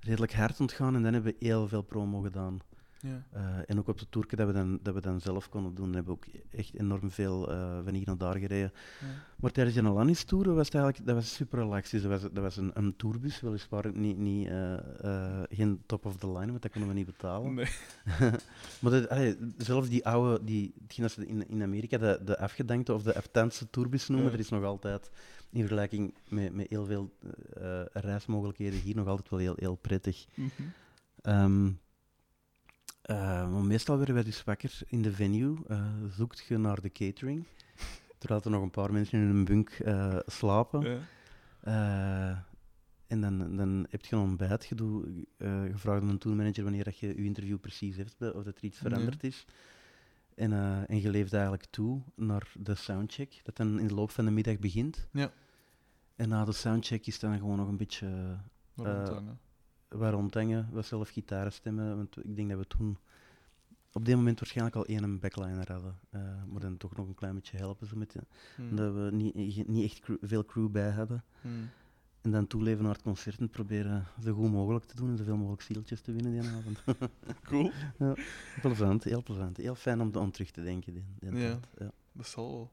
redelijk hard ontgaan en dan hebben we heel veel promo gedaan. Ja. Eh, en ook op de tour dat we, dan, dat we dan zelf konden doen, hebben we ook echt enorm veel eh, van hier naar daar gereden. Ja. Maar tijdens de Alanis Tour was het eigenlijk dat was super relaxed. Dus dat was, dat was een, een tourbus, weliswaar niet, niet, eh, geen top of the line, want dat konden we niet betalen. Nee. Maar dat, allee, zelfs die oude, die, hetgeen dat ze in, in Amerika de, de afgedankte of de aftanse tourbus noemen, Ja. er is nog altijd, in vergelijking met, met heel veel reismogelijkheden, hier nog altijd wel heel, heel prettig. Mhm. Ehm, eh, maar meestal werden wij dus wakker in de venue, eh zoekt je naar de catering, terwijl er nog een paar mensen in een bunk eh, slapen. Ja. Eh, en dan, dan heb je een ontbijt. Je, eh, je vraagt aan een tourmanager wanneer dat je je interview precies heeft, be- of dat er iets veranderd is. En, eh, en je leeft eigenlijk toe naar de soundcheck, dat dan in de loop van de middag begint. Ja. En na de soundcheck is dan gewoon nog een beetje eh, Eh, rondhangen. wat zelf gitaren stemmen. Want ik denk dat we toen op dit moment waarschijnlijk al één backliner hadden. Eh, maar dan toch nog een klein beetje helpen, zo met, de- Mhm. omdat we niet, niet echt crew- veel crew bij hadden. Mhm. En dan toeleven naar het concert en proberen zo goed mogelijk te doen en zoveel mogelijk zieltjes te winnen die avond. Cool. plezant, heel plezant. Heel fijn om aan terug te denken. Die, die Ja. ja. Dat zal wel.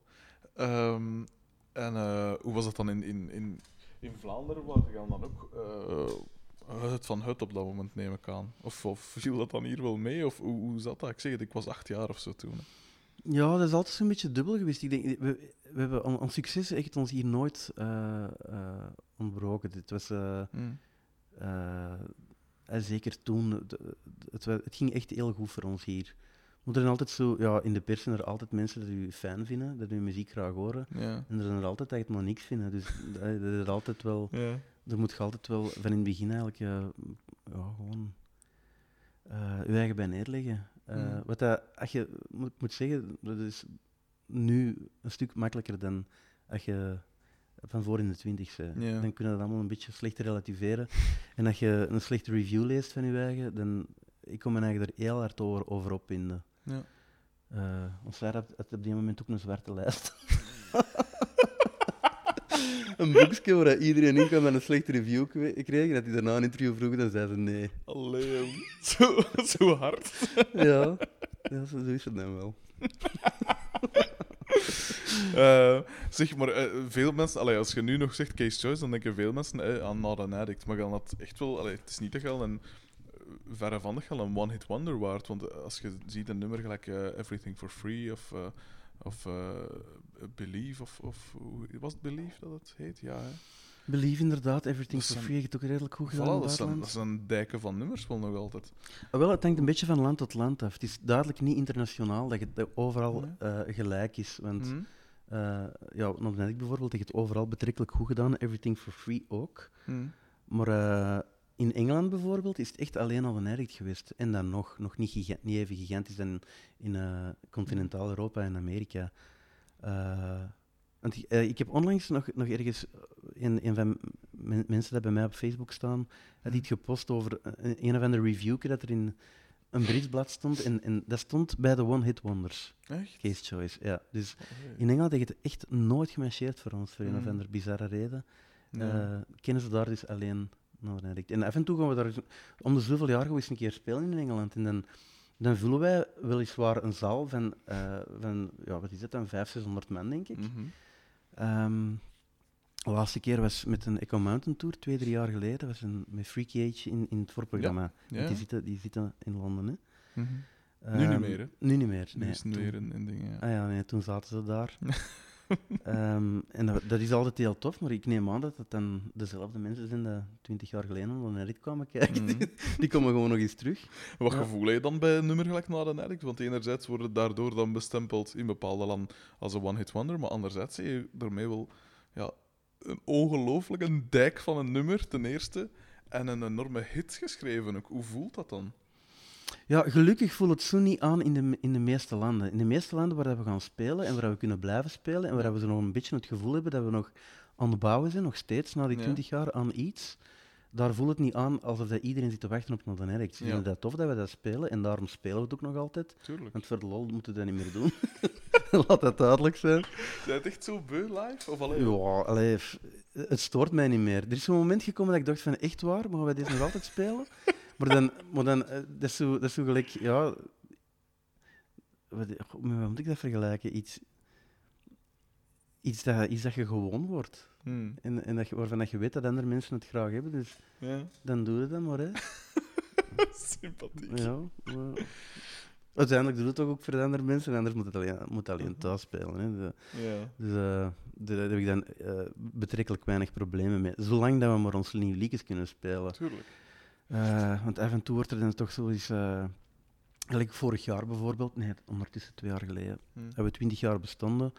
Ehm, en eh, hoe was dat dan in, in, in, in Vlaanderen? Waar je dan ook eh, het van Hut op dat moment, neem ik aan? Of, of viel dat dan hier wel mee? Of hoe, hoe zat dat? Ik zeg het, ik was acht jaar of zo toen. hè. Ja, dat is altijd zo'n beetje dubbel geweest. Ik denk, we, we hebben on- ons succes echt ons hier nooit eh, eh, ontbroken. Het was... Mm. eh, en zeker toen, de- het, ging echt heel goed voor ons hier. Maar er zijn altijd zo, ja, in de pers zijn er altijd mensen die u fijn vinden, dat u muziek graag horen. Ja. En er zijn er altijd het maar niks vinden. Dus er, is altijd wel, Ja. Er moet je altijd wel van in het begin eigenlijk eh, ja, gewoon eh je eigen bij neerleggen. Eh, Mm. Wat dat, als je moet, moet zeggen, dat is nu een stuk makkelijker dan als je van voor in de twintig bent. Ja. Dan kun je dat allemaal een beetje slecht relativeren. En als je een slechte review leest van je eigen, dan ik kom me eigenlijk er heel hard over, over opwinden. Ja. Eh ons had, had op die moment ook een zwarte lijst. een boekje waar iedereen in kwam en een slechte review kreeg. En dat hij daarna een interview vroeg, dan zei ze nee. Allee, zo, zo hard. Ja, ja zo, zo is het dan wel. Eh, zeg maar, eh, veel mensen, allee, als je nu nog zegt Case Choice, dan denken veel mensen eh, aan Not an Addict. Maar dan had echt wel, allee, het is niet echt al een verre van een one-hit wonder waard. Want als je ziet een nummer gelijk Everything for Free of, of Believe, of, of was het Believe dat het heet? Ja, hè? Believe inderdaad, Everything Dat for Free, je het ook redelijk goed Voilà, gedaan in het dat, zijn, dat dijken van nummers wel nog altijd. Ah, Wel, het hangt een beetje van land tot land af. Het is duidelijk niet internationaal dat het dat overal eh, gelijk is. Want eh ja, ik bijvoorbeeld, heeft het overal betrekkelijk goed gedaan. Everything for Free ook. Mhm. Maar eh, in Engeland bijvoorbeeld is het echt alleen al een addict geweest. En dan nog, nog niet, niet even gigantisch dan in continentaal Europa en Amerika. Eh, want ik, eh, ik heb onlangs nog, nog ergens eh, een, een van men- mensen dat bij mij op Facebook staan, had iets gepost over een, een of andere review dat er in een Brits blad stond en, en dat stond bij de One Hit Wonders. Echt? Case Choice, ja. Dus Allee. in Engeland heeft het echt nooit gemarcheerd voor ons, voor een of Mm. andere bizarre reden. Eh, kennen ze daar dus alleen Addict. En af en toe gaan we daar om de zoveel jaar gewoon eens een keer spelen in Engeland. En dan, dan vullen wij weliswaar een zaal van, eh, van ja, wat is het dan, 500, 600 man, denk ik. Mhm. Ehm, de laatste keer was met een Echo Mountain Tour, twee, drie jaar geleden. was een, met Freaky Age in, in het voorprogramma. Ja, Want ja. Die, zitten, die zitten in Londen. Hè. Mhm. Nu niet Ehm, meer, hè? Nu niet meer. Nu nee. is het Toen- weer een, een ding, ja. Ah ja, nee, toen zaten ze daar. Ehm, en dat, dat is altijd heel tof, maar ik neem aan dat het dan dezelfde mensen zijn die twintig jaar geleden naar Reddit kwamen kijken. Mhm. Die komen gewoon nog eens terug. Wat Ja. gevoel heb je dan bij een nummer gelijk naar een? Want enerzijds wordt het daardoor dan bestempeld in bepaalde landen als een one-hit wonder, maar anderzijds zie je daarmee wel ja, een ongelooflijke dijk van een nummer, ten eerste, en een enorme hit geschreven ook. Hoe voelt dat dan? Ja, gelukkig voelt het zo niet aan in de, in de meeste landen. In de meeste landen waar we gaan spelen en waar we kunnen blijven spelen en waar we zo nog een beetje het gevoel hebben dat we nog aan het bouwen zijn, nog steeds na die Ja. 20 jaar, aan iets, daar voelt het niet aan alsof dat iedereen zit te wachten op Northern Addict. Ze Ja. vinden dat tof dat we dat spelen en daarom spelen we het ook nog altijd. Tuurlijk. Want voor de lol moeten we dat niet meer doen. Laat dat duidelijk zijn. Zijn het echt zo beu live? Of alleen? Ja, allee, het stoort mij niet meer. Er is zo'n moment gekomen dat ik dacht van, echt waar, mogen wij dit nog altijd spelen? Maar dan, maar dan eh, dat, is zo, dat is zo gelijk, ja... Wat, moet ik dat vergelijken? Iets, iets, dat, iets dat je gewoon wordt. Hmm. En, en dat je, waarvan dat je weet dat andere mensen het graag hebben, dus Ja, dan doe je dat maar, hè. sympathiek. Ja, maar- Uiteindelijk doe je het toch ook voor de andere mensen, en anders moet het alleen, moet alleen thuis spelen. Hè. De- Ja. Dus eh, daar heb ik dan eh, betrekkelijk weinig problemen mee. Zolang dat we maar onze nieuwe liedjes kunnen spelen. Tuurlijk. Eh, want af en toe wordt er dan toch zoiets... eh gelijk vorig jaar bijvoorbeeld, nee, ondertussen twee jaar geleden, Hmm. hebben we twintig jaar bestonden,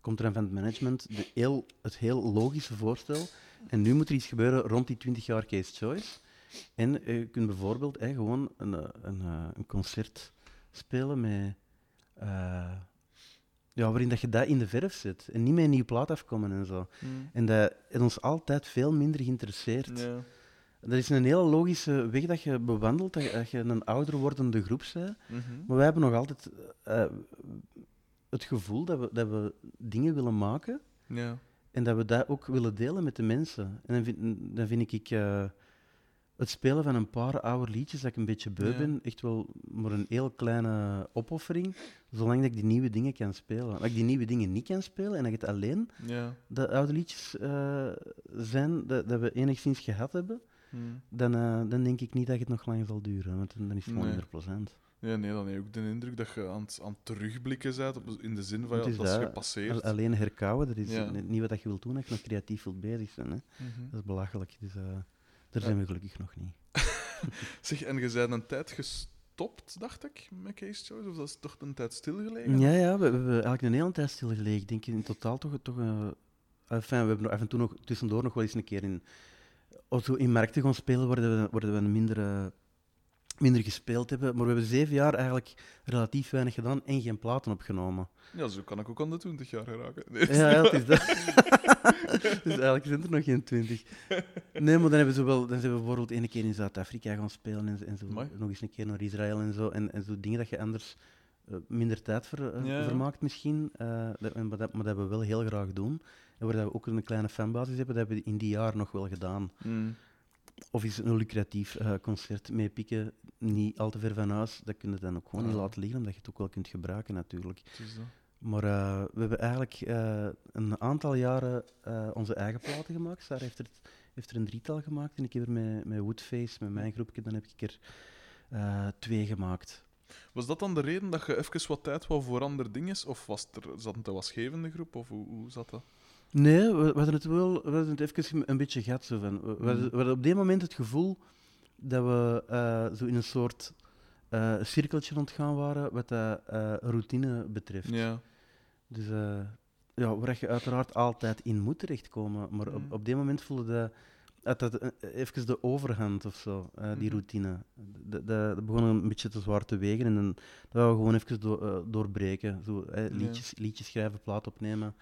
komt er het management de heel, het heel logische voorstel. En nu moet er iets gebeuren rond die 20 jaar Case Choice. En eh, je kunt bijvoorbeeld eh, gewoon een, eh, een, eh, een concert spelen met... eh, ja, waarin dat je dat in de verf zet. En niet met een nieuwe plaat afkomen en zo. Hmm. En dat heeft ons altijd veel minder geïnteresseerd. Dat is een hele logische weg dat je bewandelt, dat je, een ouder wordende groep bent. Mhm. Maar wij hebben nog altijd eh, het gevoel dat we, dat we dingen willen maken Ja. en dat we dat ook willen delen met de mensen. En dan vind, dan vind ik eh, het spelen van een paar oude liedjes dat ik een beetje beu Ja. ben, echt wel maar een heel kleine opoffering, zolang dat ik die nieuwe dingen kan spelen. Als ik die nieuwe dingen niet kan spelen en dat het alleen Ja. de oude liedjes eh, zijn dat, dat we enigszins gehad hebben, Hmm. dan, eh, dan denk ik niet dat het nog lang zal duren, want dan is het gewoon Nee. minder plezant. Ja, nee, dan heb je ook de indruk dat je aan het, aan het terugblikken bent, in de zin van ja, is dat is gepasseerd. Al- Alleen herkauwen, dat is Ja. niet wat je wilt doen als je nog creatief wilt bezig zijn. Hè. Mhm. Dat is belachelijk. Dus, eh, daar zijn we gelukkig nog niet. Zeg, en je bent een tijd gestopt, dacht ik, met Case Choice? Of dat is toch een tijd stilgelegen? Ja, ja we, we hebben eigenlijk een hele tijd stilgelegen. Ik denk in totaal toch... toch eh, enfin, we hebben af en toe nog tussendoor nog wel eens een keer in, of zo in markten gaan spelen, worden we, worden we minder, eh, minder gespeeld hebben. Maar we hebben zeven jaar eigenlijk relatief weinig gedaan en geen platen opgenomen. Ja, zo kan ik ook aan de 20 jaar geraken. Nee, Ja, ja, het is dat. dus eigenlijk zijn er nog geen twintig. Nee, maar dan hebben ze wel, dan zijn we bijvoorbeeld één keer in Zuid-Afrika gaan spelen en, en zo, Amai. nog eens een keer naar Israël en zo. En, en zo dingen dat je anders minder tijd ver, eh, Ja, vermaakt misschien. eh, dat, maar, dat, maar dat we wel heel graag doen. En waar we ook een kleine fanbasis hebben, dat hebben we in die jaar nog wel gedaan. Mm. Of is een lucratief eh, concert mee pikken, niet al te ver van huis, dat kun je dan ook gewoon niet laten liggen, omdat je het ook wel kunt gebruiken natuurlijk. Maar eh, we hebben eigenlijk eh, een aantal jaren eh, onze eigen platen gemaakt. Sarah heeft er, heeft er een drietal gemaakt en ik heb er met, met Woodface, met mijn groepje, dan heb ik er eh, twee gemaakt. Was dat dan de reden dat je even wat tijd wou voor andere dingen? Of was er, zat het een wasgevende groep? Of hoe, hoe zat dat? Nee, we, we hadden het wel we hadden het even een beetje gehad. Zo van. We, we hadden, Mhm. we hadden op dit moment het gevoel dat we eh, zo in een soort eh, cirkeltje rondgaan waren wat dat eh, routine betreft. Ja. Dus ja, waar je uiteraard altijd in moet terechtkomen. Maar op, Mhm. op dit moment voelde dat, dat eh, even de overhand of zo, eh, die Mhm. routine. Dat, begon een beetje te zwaar te wegen en dan dat we gewoon even do- eh, doorbreken. Zo, eh, Ja. liedjes, liedjes schrijven, plaat opnemen,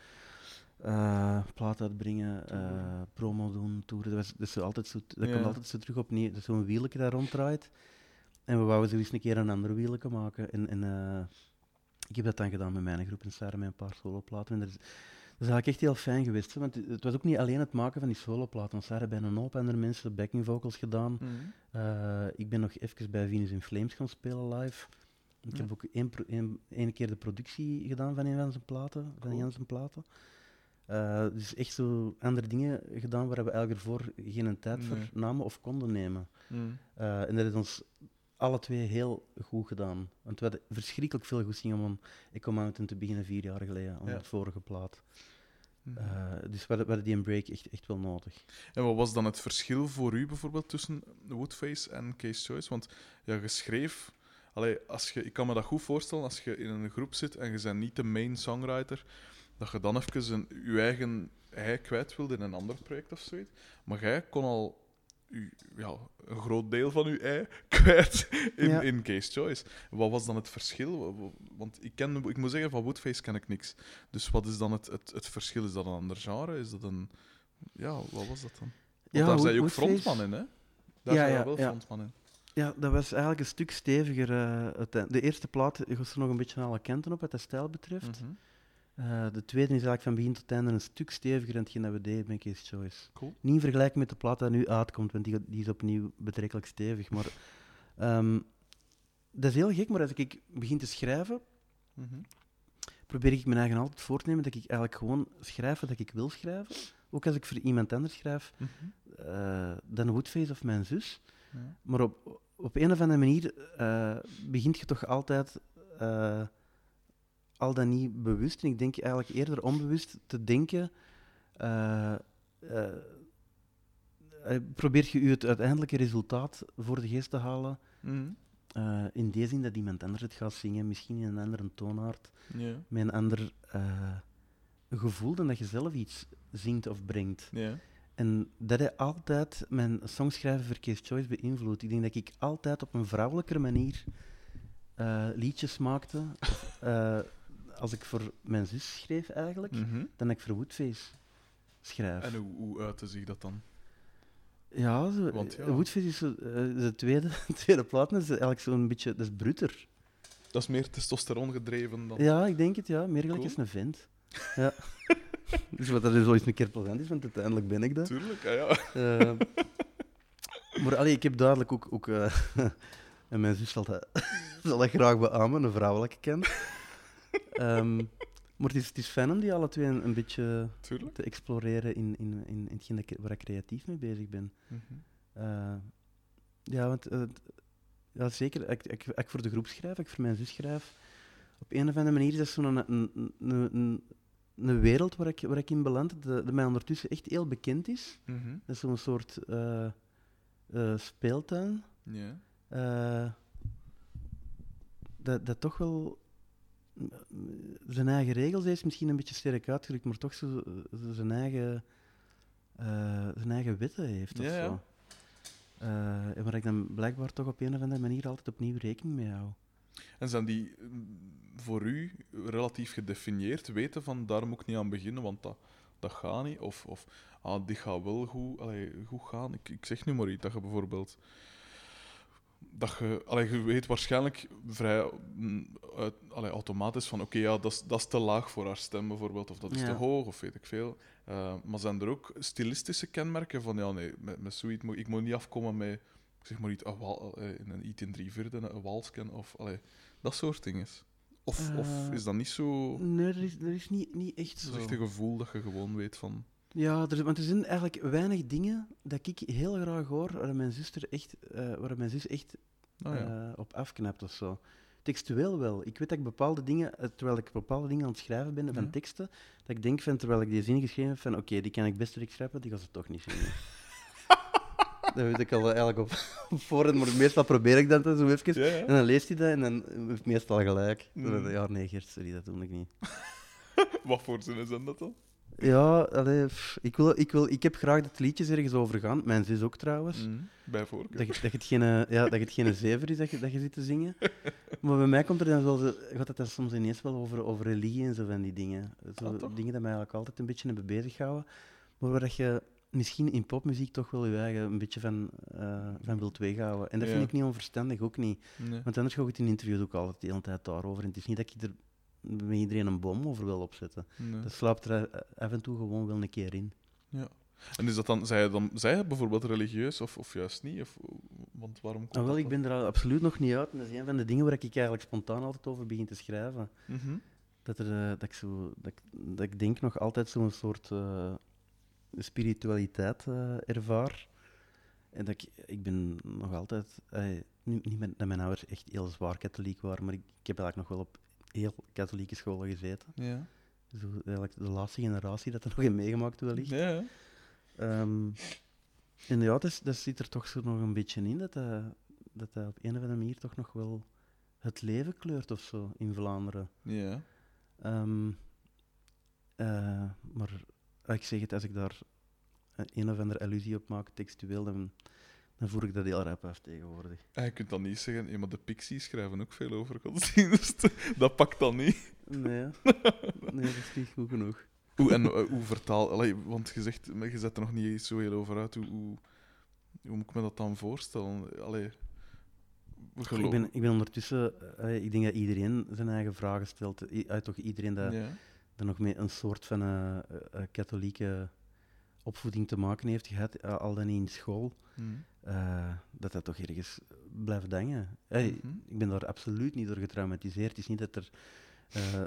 eh, plaat uitbrengen, eh, promo doen, toeren. Dat, was, dat, is altijd zo, dat Ja. komt altijd zo terug opnieuw. Dat is zo'n wielje dat ronddraait. en we wouden zo eens een keer een ander wielke maken. En, en eh, ik heb dat dan gedaan met mijn groep en Sarah met een paar soloplaten. En dat is, is eigenlijk echt heel fijn geweest. hè, Want het- was ook niet alleen het maken van die soloplaten. Want Sarah bij een hoop andere mensen backing vocals gedaan. Mhm. Eh, ik ben nog even bij Venus in Flames gaan spelen live. Ik Ja. heb ook één, pro- één, één keer de productie gedaan van een van zijn platen. Van Cool. zijn platen. Eh, dus echt zo andere dingen gedaan waar we eigenlijk ervoor geen tijd Nee. voor namen of konden nemen. Mhm. Eh, en dat is ons alle twee heel goed gedaan. Want we hadden verschrikkelijk veel goesting om aan Echo Mountain te beginnen vier jaar geleden, aan Ja. het vorige plaat. Mhm. Eh, dus we hadden, we hadden die een break echt, echt wel nodig. En wat was dan het verschil voor u bijvoorbeeld tussen Woodface en Case Choice? Want ja, je schreef. Allee, als je, ik kan me dat goed voorstellen als je in een groep zit en je bent niet de main songwriter, dat je dan even een, je eigen hij kwijt wilde in een ander project of zoiets. Maar jij kon al u, ja, een groot deel van je ei kwijt in, Ja. in Case Choice. Wat was dan het verschil? Wa- wa- Want ik, ken, ik moet zeggen, van Woodface ken ik niks. Dus wat is dan het, het, het verschil? Is dat een ander genre? Is dat een... Ja, wat was dat dan? Want Ja, daar Wood- zijn je ook Woodface- frontman in, hè? Daar Ja, zijn ja, wel ja. frontman in. Ja, dat was eigenlijk een stuk steviger. eh, uiteindelijk. de eerste plaat was er nog een beetje alle kanten op, wat de stijl betreft. Mhm. Eh, de tweede is eigenlijk van begin tot einde een stuk steviger dan hetgeen dat we deden met Case Choice. Cool. Niet in vergelijking met de plaat die nu uitkomt, want die, die is opnieuw betrekkelijk stevig. Maar ehm, dat is heel gek, maar als ik begin te schrijven, Mhm. probeer ik mijn eigen altijd voor te nemen dat ik eigenlijk gewoon schrijf wat ik wil schrijven. Ook als ik voor iemand anders schrijf, Mhm. eh, dan Woodface of mijn zus. Maar op, op een of andere manier eh, begint je toch altijd, al dan niet bewust, en ik denk eigenlijk eerder onbewust, te denken. eh, eh, eh, probeer je het uiteindelijke resultaat voor de geest te halen. Mhm. in die zin dat iemand anders het gaat zingen, misschien in een andere toonaard, Ja. met een ander gevoel dan dat je zelf iets zingt of brengt. En dat heeft altijd mijn songschrijven voor Case Choice beïnvloed. Ik denk dat ik altijd op een vrouwelijkere manier liedjes maakte. als ik voor mijn zus schreef eigenlijk, Mhm. dan dat ik voor Woodface schrijf. En hoe, hoe uitte zich dat dan? ja, zo, Want ja. Woodface is zo, eh, de tweede, tweede plaat, dat is eigenlijk zo'n beetje, dat is bruter. Dat is meer testosteron gedreven dan... Ja, ik denk het, ja. Meer gelijk Cool. als een vent. Ja. dus wat dat is ooit een keer plezant is, want uiteindelijk ben ik dat. Tuurlijk, ah, ja. Eh, maar allee, ik heb duidelijk ook, ook eh, en mijn zus zal dat, zal dat graag beamen, een vrouwelijke ken. Ehm, maar het is, het is fijn om die alle twee een, een beetje Tuurlijk. te exploreren in, in, in, in hetgeen waar ik creatief mee bezig ben. Mhm. Eh, ja, want eh, ja, zeker. Ik, ik, ik voor de groep schrijf, ik voor mijn zus schrijf. Op een of andere manier is dat zo'n een, een, een, een, wereld waar ik, waar ik in beland, dat mij ondertussen echt heel bekend is. Mhm. Dat is zo'n soort eh, speeltuin. Ja. eh, dat, dat toch wel zijn eigen regels heeft, misschien een beetje sterk uitgedrukt, maar toch zo, zo zijn, eigen, eh, zijn eigen wetten heeft. Of Ja, ja. zo. Eh, en waar ik dan blijkbaar toch op een of andere manier altijd opnieuw rekening mee hou. En zijn die mm, voor u relatief gedefinieerd? Weten van, daar moet ik niet aan beginnen, want dat, dat gaat niet? Of, of ah, dit gaat wel goed, allee, goed gaan? Ik, ik zeg nu maar iets, dat je bijvoorbeeld... Dat je, allee, je weet waarschijnlijk vrij mm, allee, automatisch van, oké, ja, dat is, dat is te laag voor haar stem bijvoorbeeld, of dat is Ja. te hoog, of weet ik veel. Eh, maar zijn er ook stilistische kenmerken van, ja, nee, met, met zoiets moet ik moet niet afkomen met, ik zeg maar iets, een, wal, eh, een iets in drie vierde, een walsken, of allee, dat soort dingen. Of, of Eh, is dat niet zo... Nee, er is, er is niet, niet echt Het zo. is echt een gevoel dat je gewoon weet van... Ja, er, want er zijn eigenlijk weinig dingen dat ik heel graag hoor waar mijn, zuster echt, waar mijn zus echt ja. eh, op afknapt of zo. Textueel wel. Ik weet dat ik bepaalde dingen, eh, terwijl ik bepaalde dingen aan het schrijven ben van Ja. teksten, dat ik denk van, terwijl ik die zin geschreven heb, van oké, die kan ik best wegschrijven, die gaan ze toch niet zingen. dat weet ik al eigenlijk op, op voorhand, maar meestal probeer ik dat zo even. ja. En dan leest hij dat en dan heeft meestal gelijk. Mm. ik, Ja, nee, Gert, sorry, dat doe ik niet. Wat voor zinnen zijn dat dan? Ja, allee, pff, ik, wil, ik, wil, ik heb graag dat liedjes ergens over gaan. Mijn zus ook trouwens. Mm, bij voorkeur. Dat, je, dat, het geen, eh, ja, dat je het geen zever is dat je, dat je zit te zingen. Maar bij mij komt er dan zo, gaat het dan soms ineens wel over, over religie en zo van die dingen. Zo Ah, toch? dingen die mij eigenlijk altijd een beetje hebben bezighouden. Maar waar dat je misschien in popmuziek toch wel je eigen een beetje van, eh, van wilt weghouden. En dat Ja. vind ik niet onverstandig, ook niet. Nee. Want anders ga ik het in interviews ook altijd de hele tijd daarover. En het is niet dat ik er met iedereen een bom over wil opzetten. Nee. Dat slaapt er eh, af en toe gewoon wel een keer in. En is dat dan, zij je dan, zij bijvoorbeeld religieus of, of juist niet? Of, want waarom komt Ah, wel, ik ben er absoluut nog niet uit. En dat is een van de dingen waar ik eigenlijk spontaan altijd over begin te schrijven. Mhm. Dat, er, eh, dat, ik, zo, dat, ik, dat ik denk nog altijd zo'n soort eh, spiritualiteit ervaar. En dat ik, ik ben nog altijd, niet, niet met, dat mijn ouders echt heel zwaar katholiek waren, maar ik, ik heb eigenlijk nog wel op heel katholieke scholen gezeten. Ja. Zo, eigenlijk de laatste generatie dat er nog in meegemaakt wellicht. Ja. Ehm, en ja, dus, dat zit er toch zo nog een beetje in, dat dat, dat dat op een of andere manier toch nog wel het leven kleurt of zo in Vlaanderen. ja. Eh, maar ah, ik zeg het, als ik daar een- een of andere allusie op maak, textueel, dan, dan voer ik dat heel rap af tegenwoordig. En je kunt dan niet zeggen, ja, maar de Pixies schrijven ook veel over godsdienst. dat pakt dan niet. Nee, nee dat is niet goed genoeg. Hoe, en eh, hoe vertaal... Allee, want je zegt, je zet er nog niet zo heel over uit. Hoe, hoe, hoe moet ik me dat dan voorstellen? Allee, hoe Ik geloof- ben, ik ben ondertussen, ik denk dat iedereen zijn eigen vragen stelt. Uit toch iedereen dat, Ja. dat nog met een soort van eh, eh, katholieke opvoeding te maken heeft gehad, eh, al dan niet in school, Hm. Eh, dat dat toch ergens blijft hangen. Hey, Mhm. Ik ben daar absoluut niet door getraumatiseerd. Het is niet dat er. eh,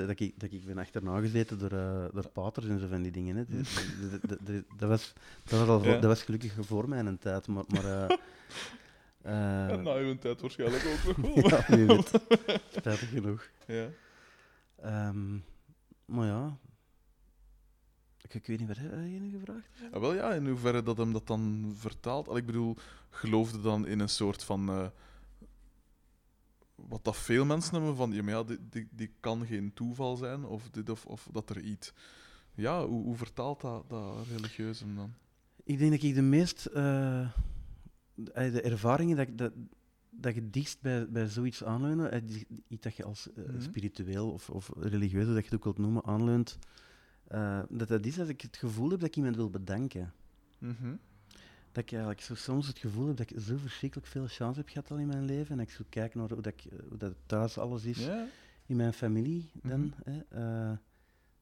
eh, dat, ik, dat ik ben achterna gezeten door, eh, door paters en zo van die dingen. Hè. Is- dat- dat- dat- dat, was, dat, was al voor- Ja. dat was gelukkig voor mijn tijd, maar. maar En na uw tijd waarschijnlijk ook nog wel. ja, weet. Spijtig genoeg. Ja. Ehm, maar ja. Ik, ik weet niet, wat heb je gevraagd? Ah, wel ja, in hoeverre dat hem dat dan vertaalt. Al, ik bedoel, geloofde dan in een soort van. eh, wat dat veel mensen hebben van. Ja, maar ja, dit, dit, dit kan geen toeval zijn, of, dit, of, of dat er iets. Ja, hoe, hoe vertaalt dat, dat religieus hem dan? Ik denk dat ik de meest. eh, de, ervaringen dat, ik- dat, dat je dichtst bij, bij zoiets aanleunen, eh, die- iets dat je als Mhm. spiritueel of, of religieus, dat je het ook wilt noemen, aanleunt, eh, dat dat is als ik het gevoel heb dat ik iemand wil bedanken. Mhm. Dat ik eigenlijk zo soms het gevoel heb dat ik zo verschrikkelijk veel chance heb gehad al in mijn leven. En ik zo kijk naar hoe, dat ik, hoe dat thuis alles is in mijn familie. Dan, Mhm. hè, eh,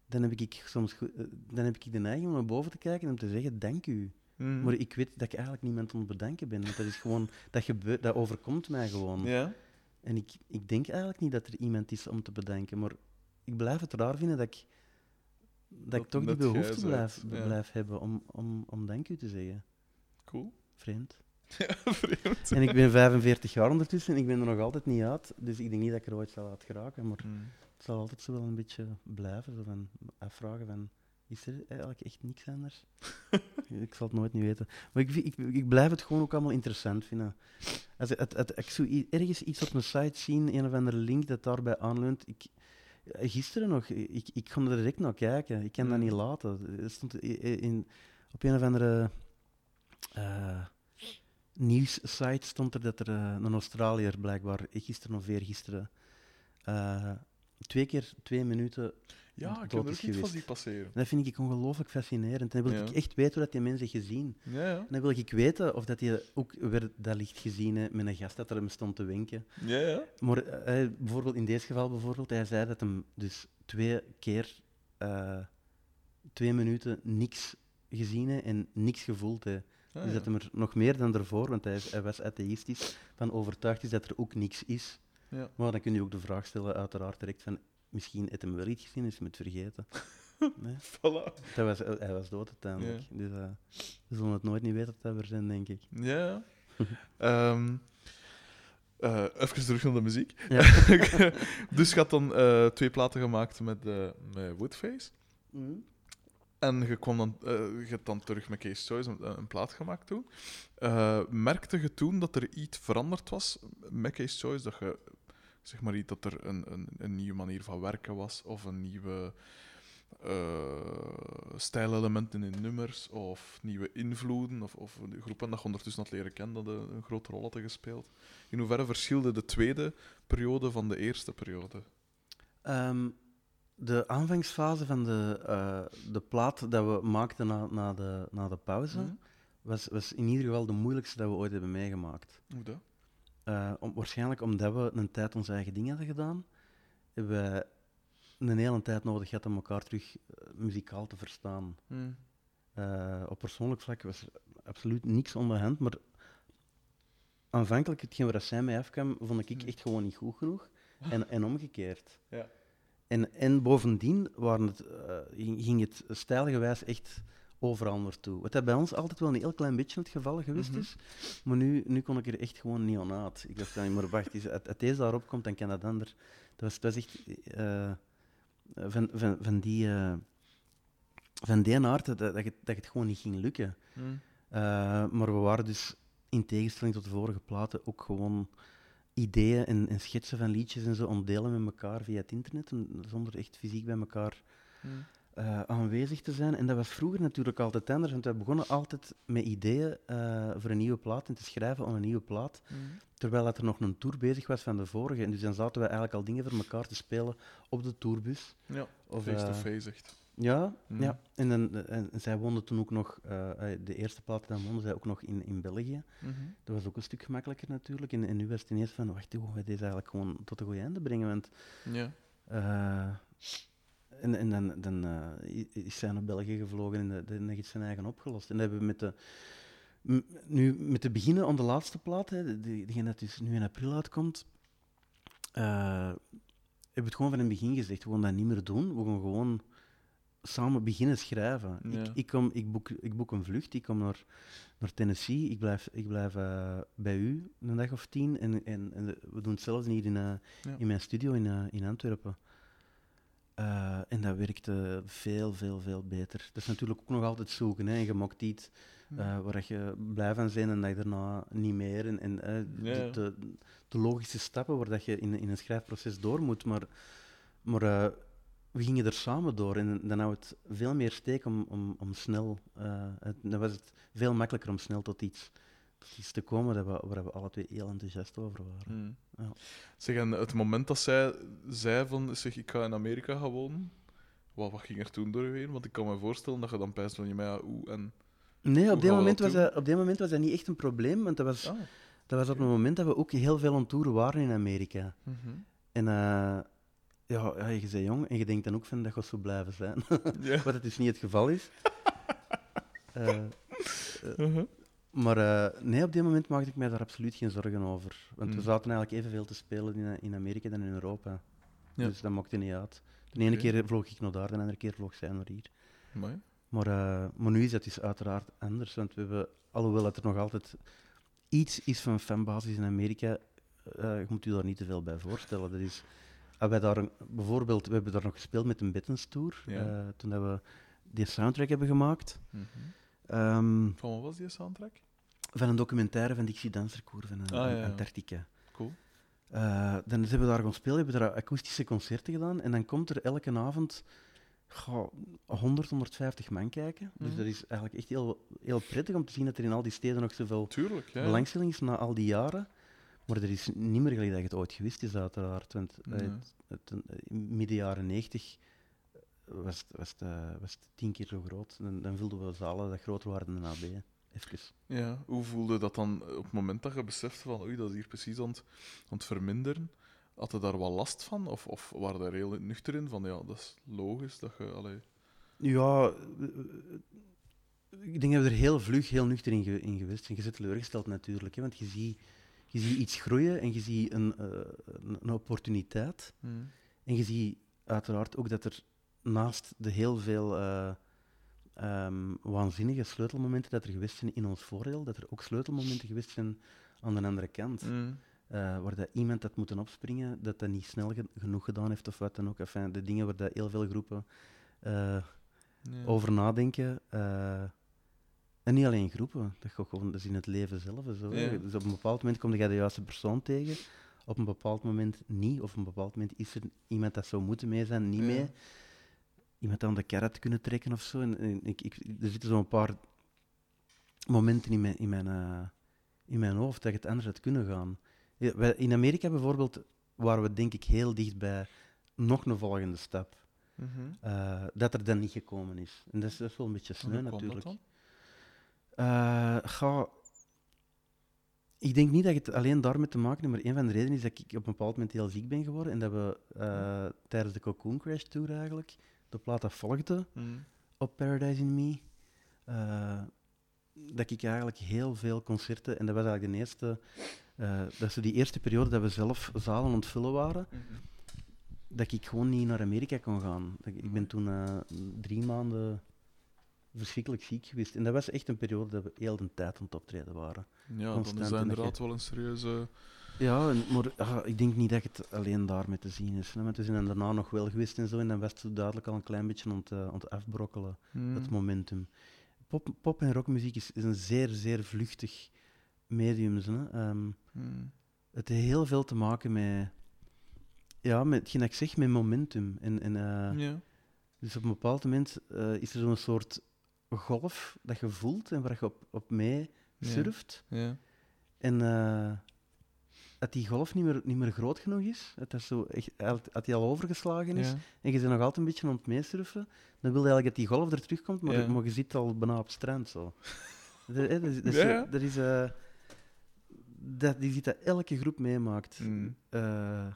dan heb ik soms eh, dan heb ik de neiging om naar boven te kijken en om te zeggen: Dank u. Mhm. Maar ik weet dat ik eigenlijk niemand het bedanken ben. Want dat is gewoon, dat, gebeurt, dat overkomt mij gewoon. En ik, ik denk eigenlijk niet dat er iemand is om te bedanken. Maar ik blijf het raar vinden dat ik, dat Dat ik toch die behoefte blijf, ja. blijf hebben om, om, om dank u te zeggen. Cool. Vreemd. Vreemd. En ik ben 45 jaar ondertussen en ik ben er nog altijd niet uit. Dus ik denk niet dat ik er ooit zal uit geraken. Maar Mhm. het zal altijd zo wel een beetje blijven. Zo van afvragen van, is er eigenlijk echt niks anders? ik zal het nooit niet weten. Maar ik, ik, ik blijf het gewoon ook allemaal interessant vinden. Als het, het, ik zou ergens iets op een site zien, een of andere link dat daarbij aanleunt. Ik, gisteren nog, ik, ik kon er direct naar kijken. Ik kan dat Mm. niet laten. Stond in, op een of andere eh nieuwssite stond er dat er eh, een Australiër blijkbaar, gisteren of eergisteren, eh twee keer twee minuten Ja, ik kan er ook iets van zien passeren. dat vind ik ongelooflijk fascinerend. En dan wil Ja. ik echt weten hoe dat die mensen gezien. Ja, ja. En dan wil ik weten of dat hij ook weer dat licht gezien heeft met een gast dat er hem stond te wenken. Ja, ja. Maar eh, bijvoorbeeld in deze geval, bijvoorbeeld, hij zei dat hem dus twee keer eh, twee minuten niks gezien heeft en niks gevoeld heeft. Ah, dus dat hem er nog meer dan ervoor, want hij, hij was atheïstisch, van overtuigd is dat er ook niks is. Ja. Maar dan kun je ook de vraag stellen, uiteraard direct, van misschien heeft hem wel iets gezien, is hem het vergeten. nee? Voilà. Dat was, hij was dood uiteindelijk. Dus eh, we zullen het nooit niet weten dat we er zijn, denk ik. Ja. Ehm eh, even terug naar de muziek. Ja. dus je had dan eh, twee platen gemaakt met, eh met Woodface. En je, kwam dan, eh, je hebt dan terug met Case Choice een, een plaat gemaakt toen. Eh, merkte je toen dat er iets veranderd was met Case Choice? Dat je, zeg maar iets, dat er een, een, een nieuwe manier van werken was? Of een nieuwe eh stijlelementen in nummers? Of nieuwe invloeden? Of, of de groepen dat je ondertussen had leren kennen, dat een, een grote rol hadden gespeeld? In hoeverre verschilde de tweede periode van de eerste periode? Ehm, de aanvangsfase van de, eh, de plaat dat we maakten na, na, de, na de pauze Mhm. was, was in ieder geval de moeilijkste dat we ooit hebben meegemaakt. Hoe dat? Eh, om, waarschijnlijk omdat we een tijd onze eigen dingen hadden gedaan, hebben wij een hele tijd nodig gehad om elkaar terug eh, muzikaal te verstaan. Mm. Eh, op persoonlijk vlak was er absoluut niks onder de hand, maar aanvankelijk, hetgeen waar zij mij afkwam, vond ik Hmm. echt gewoon niet goed genoeg. En, en omgekeerd. Ja. En, en bovendien waren het, ging ging het stijlgewijs echt overal naartoe. Wat dat bij ons altijd wel een heel klein beetje het geval geweest Mhm. is, maar nu, nu kon ik er echt gewoon niet aan uit. Ik dacht, maar wacht, als als deze daarop komt, dan kan dat ander. Dat was, dat was echt eh, van, van, van die... eh, van die aard dat, dat, het, dat het gewoon niet ging lukken. Mm. Eh, maar we waren dus, in tegenstelling tot de vorige platen, ook gewoon ideeën en, en schetsen van liedjes en zo ontdelen met elkaar via het internet, en zonder echt fysiek bij elkaar Mm. Eh, aanwezig te zijn. En dat was vroeger natuurlijk altijd anders, want we begonnen altijd met ideeën eh, voor een nieuwe plaat en te schrijven aan een nieuwe plaat, Mm. terwijl dat er nog een tour bezig was van de vorige. En dus dan zaten we eigenlijk al dingen voor elkaar te spelen op de tourbus. Ja, Of, face-to-face echt. Ja, Mhm. ja. En, dan, en zij woonde toen ook nog, eh, eh, de eerste plaat dan woonde zij ook nog in, in België. Mhm. Dat was ook een stuk gemakkelijker natuurlijk. En, en nu was het ineens van, wacht, hoe gaan we deze eigenlijk gewoon tot een goed einde brengen? Want, Ja. eh, en, en dan, dan i- is zij naar België gevlogen en de- dan heeft zijn eigen opgelost. En dat hebben we met de... Nu, met te beginnen aan de laatste plaat, hè, die, diegene dat dus nu in april uitkomt, eh, hebben we het gewoon van in het begin gezegd. We gaan dat niet meer doen. We gaan gewoon samen beginnen schrijven. Ja. Ik, ik, kom, ik, boek, ik boek een vlucht, ik kom naar, naar Tennessee, ik blijf, ik blijf eh, bij u een dag of tien en, en, en we doen hetzelfde hier in, eh, Ja. in mijn studio in, in Antwerpen. Eh, en dat werkte veel, veel, veel beter. Dat is natuurlijk ook nog altijd zoeken. Hè. En je maakt iets eh, waar je blij van bent en dat je daarna niet meer. En, en eh, Ja, ja. de, de, logische stappen waar dat je in, in een schrijfproces door moet. Maar, maar we gingen er samen door en dan houdt het veel meer steek om, om, om snel. het, dan was het veel makkelijker om snel tot iets, iets te komen dat we, waar we alle twee heel enthousiast over waren. Mm. Ja. Zeg, en het moment dat zij zei van, zeg, ik ga in Amerika gaan wonen, wat, wat ging er toen doorheen? Want ik kan me voorstellen dat je dan pijst van, maar ja, hoe en... Nee, op we moment dat was dat, op dit moment was dat niet echt een probleem, want dat was, Ah. dat was op het moment dat we ook heel veel aan toeren waren in Amerika. Mhm. En eh, ja, ja, je bent jong en je denkt dan ook van dat gaat zo blijven zijn. Ja. Wat het dus niet het geval is. Eh, Mhm. Maar eh, nee, op dit moment maakte ik mij daar absoluut geen zorgen over. Want we Mm. zaten eigenlijk evenveel te spelen in, in Amerika dan in Europa. Ja. Dus dat maakte niet uit. De ene keer vloog ik naar daar, de andere keer vloog zij naar hier. Amai. Maar, eh, maar nu is dat dus uiteraard anders. Want we hebben, alhoewel dat er nog altijd iets is van fanbasis in Amerika, eh, je moet u daar niet te veel bij voorstellen. Dat is, wij daar een- bijvoorbeeld, we hebben daar nog gespeeld met een Bittens Tour, Ja. eh, toen dat we die soundtrack hebben gemaakt. Mhm. Ehm, Van wat was die soundtrack? van een documentaire van Dixie Dancerkoor van eh, Ah, ja, ja. Antarctica. Cool. Eh, dan zijn we daar gaan spelen, hebben daar akoestische concerten gedaan. En dan komt er elke avond goh, 100, 150 man kijken. Dus Mhm. dat is eigenlijk echt heel, heel prettig om te zien dat er in al die steden nog zoveel Tuurlijk, ja. belangstelling is na al die jaren. Maar er is niet meer gelijk dat je het ooit gewist is, uiteraard. Want eh, Nee. eh, in midden jaren 90 was het, was, het, eh, was het tien keer zo groot. Dan, dan vulden we zalen dat groter waren dan AB. Even. Ja, hoe voelde dat dan op het moment dat je besefte van oei, dat is hier precies aan het, aan het verminderen? Had je daar wat last van? Of, of waren daar heel nuchter in van ja, dat is logisch dat je... Allee, Ja, eh, ik denk dat we er heel vlug, heel nuchter in, ge- in geweest zijn. Je zit teleurgesteld natuurlijk, hè, want je ziet, je ziet iets groeien en je ziet een, eh, een, een opportuniteit. hmm. En je ziet uiteraard ook dat er naast de heel veel eh, ehm, waanzinnige sleutelmomenten dat er geweest zijn in ons voordeel, dat er ook sleutelmomenten geweest zijn aan de andere kant. Hmm. Eh, waar dat iemand had moeten opspringen, dat dat niet snel ge- genoeg gedaan heeft of wat dan ook. Enfin, de dingen waar dat heel veel groepen eh, over nadenken. en niet alleen groepen, dat, gaat gewoon, dat is in het leven zelf. Zo. Ja. Dus op een bepaald moment kom je de juiste persoon tegen, op een bepaald moment niet, of op een bepaald moment is er iemand dat zou moeten mee zijn, niet Ja. mee. Iemand aan de karret kunnen trekken of zo. En, en ik, ik, er zitten zo'n paar momenten in mijn, in, mijn, eh, in mijn hoofd dat het anders had kunnen gaan. In Amerika bijvoorbeeld waren we denk ik heel dicht bij nog een volgende stap. eh, dat er dan niet gekomen is. En dat is, dat is wel een beetje sneu dat natuurlijk. Eh, ga, ik denk niet dat het alleen daarmee te maken heeft, maar een van de redenen is dat ik op een bepaald moment heel ziek ben geworden en dat we tijdens de Cocoon Crash Tour eigenlijk de plaat dat volgde op Paradise in Me, eh, dat ik eigenlijk heel veel concerten, en dat was eigenlijk de eerste, eh, dat is die eerste periode dat we zelf zalen aan het vullen waren, dat ik gewoon niet naar Amerika kon gaan. Dat ik ik ben toen eh, drie maanden verschrikkelijk ziek geweest. En dat was echt een periode dat we heel de tijd aan het optreden waren. Ja, dan Constant is en dat inderdaad wel een serieuze... Ja, en- maar ah, ik denk niet dat het alleen daarmee te zien is. hè. Want we zijn daarna nog wel geweest en zo, en dan was het duidelijk al een klein beetje aan het, eh, aan het afbrokkelen, Mm. het momentum. Pop, pop- en rockmuziek is, is een zeer, zeer vluchtig medium. Hè. Ehm, Mm. het heeft heel veel te maken met, ja, met hetgeen ik zeg, met momentum. En, en, eh, Ja. Dus op een bepaald moment eh, is er zo'n soort golf dat je voelt en waar je op, op mee surft. Ja. En eh dat die golf niet meer, niet meer groot genoeg is, dat, dat, zo echt, dat die al overgeslagen is, Ja. en je bent nog altijd een beetje aan het meesurfen, dan wil je eigenlijk dat die golf er terugkomt, maar, Ja. maar je zit al bijna op het strand. Zo. dat, hè, dat, is- dat is Ja, dat is... eh, dat, die ziet dat elke groep meemaakt. Mm. Eh,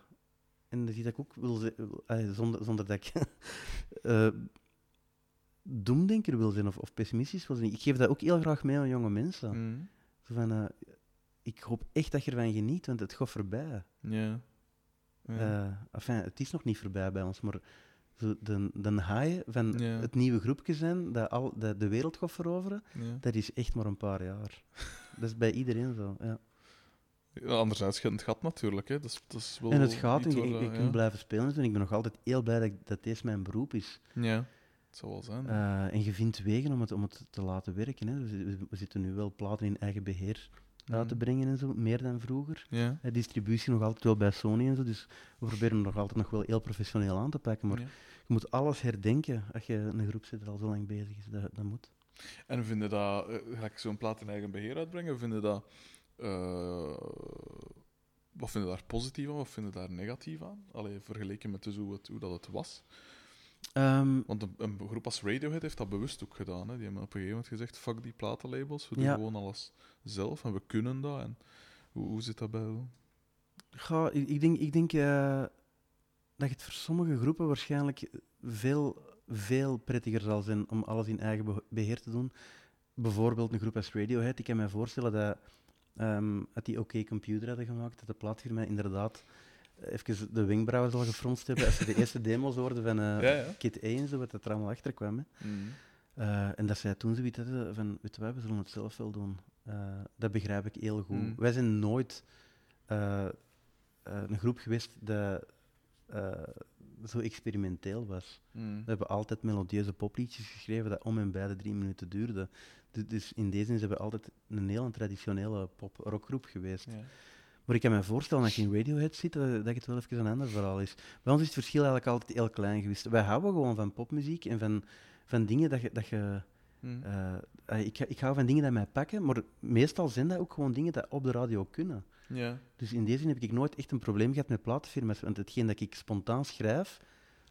en dat ik ook wil zonder, zonder dat ik eh doemdenker wil zijn of, of pessimistisch wil zijn. Ik geef dat ook heel graag mee aan jonge mensen. Mm. Zo van, eh, ik hoop echt dat je ervan geniet, want het gaat voorbij. Ja. Ja. Eh, enfin, het is nog niet voorbij bij ons, maar zo de, de haaien van Ja. het nieuwe groepje zijn dat, al, dat de wereld gaat veroveren, ja. dat is echt maar een paar jaar. dat is bij iedereen zo. Ja. Anderzijds, het gaat natuurlijk. Hè. Dat, is, dat is wel En het gaat, en je ja. kunt blijven spelen. En ik ben nog altijd heel blij dat, ik- dat deze mijn beroep is. Ja, het zal wel zijn. Eh, en je vindt wegen om het, om het te laten werken. Hè. We, we zitten nu wel platen in eigen beheer uit te Mhm. brengen en zo, meer dan vroeger. Ja. Eh, distributie nog altijd wel bij Sony en zo, dus we proberen nog altijd nog wel heel professioneel aan te pakken. Maar ja. je moet alles herdenken als je een groep zit er al zo lang bezig is. Dat, dat moet. En vinden dat, eh, ga ik zo'n plaat in eigen beheer uitbrengen? Vinden dat, eh, wat vinden daar positief aan, wat vinden daar negatief aan? Allee, vergeleken met dus hoe, het, hoe dat het was. Ehm, Want een, een groep als Radiohead heeft dat bewust ook gedaan. Hè. Die hebben op een gegeven moment gezegd, fuck die platenlabels, we doen gewoon alles zelf en we kunnen dat. En hoe, hoe zit dat bij u? Ga, ik, ik denk, ik denk eh, dat het voor sommige groepen waarschijnlijk veel, veel prettiger zal zijn om alles in eigen be- beheer te doen. Bijvoorbeeld een groep als Radiohead. Ik kan me voorstellen dat, ehm dat die OK Computer hadden gemaakt, dat de plaatfirma inderdaad even de wenkbrauwen zal gefronst hebben als ze de eerste demo's hoorden van eh Ja, ja. Kit 1, zo, wat er allemaal achter kwam. Hè. Mm. Eh, en dat zij toen zoiets hadden van, weet je wat, we zullen het zelf wel doen. Eh, dat begrijp ik heel goed. Mm. Wij zijn nooit een groep geweest dat zo experimenteel was. Mm. We hebben altijd melodieuze popliedjes geschreven dat om en bij de drie minuten duurden. Dus, dus in deze zin zijn we altijd een heel traditionele pop-rockgroep geweest. Ja. Maar ik kan me voorstellen dat je in Radiohead zit, dat, dat het wel even een ander verhaal is. Bij ons is het verschil eigenlijk altijd heel klein geweest. Wij houden gewoon van popmuziek en van, van dingen dat je... Dat je Mm. eh, eh, ik, ik hou van dingen die mij pakken, maar meestal zijn dat ook gewoon dingen die op de radio kunnen. ja. Dus in deze zin heb ik nooit echt een probleem gehad met platenfirma's. Want hetgeen dat ik spontaan schrijf,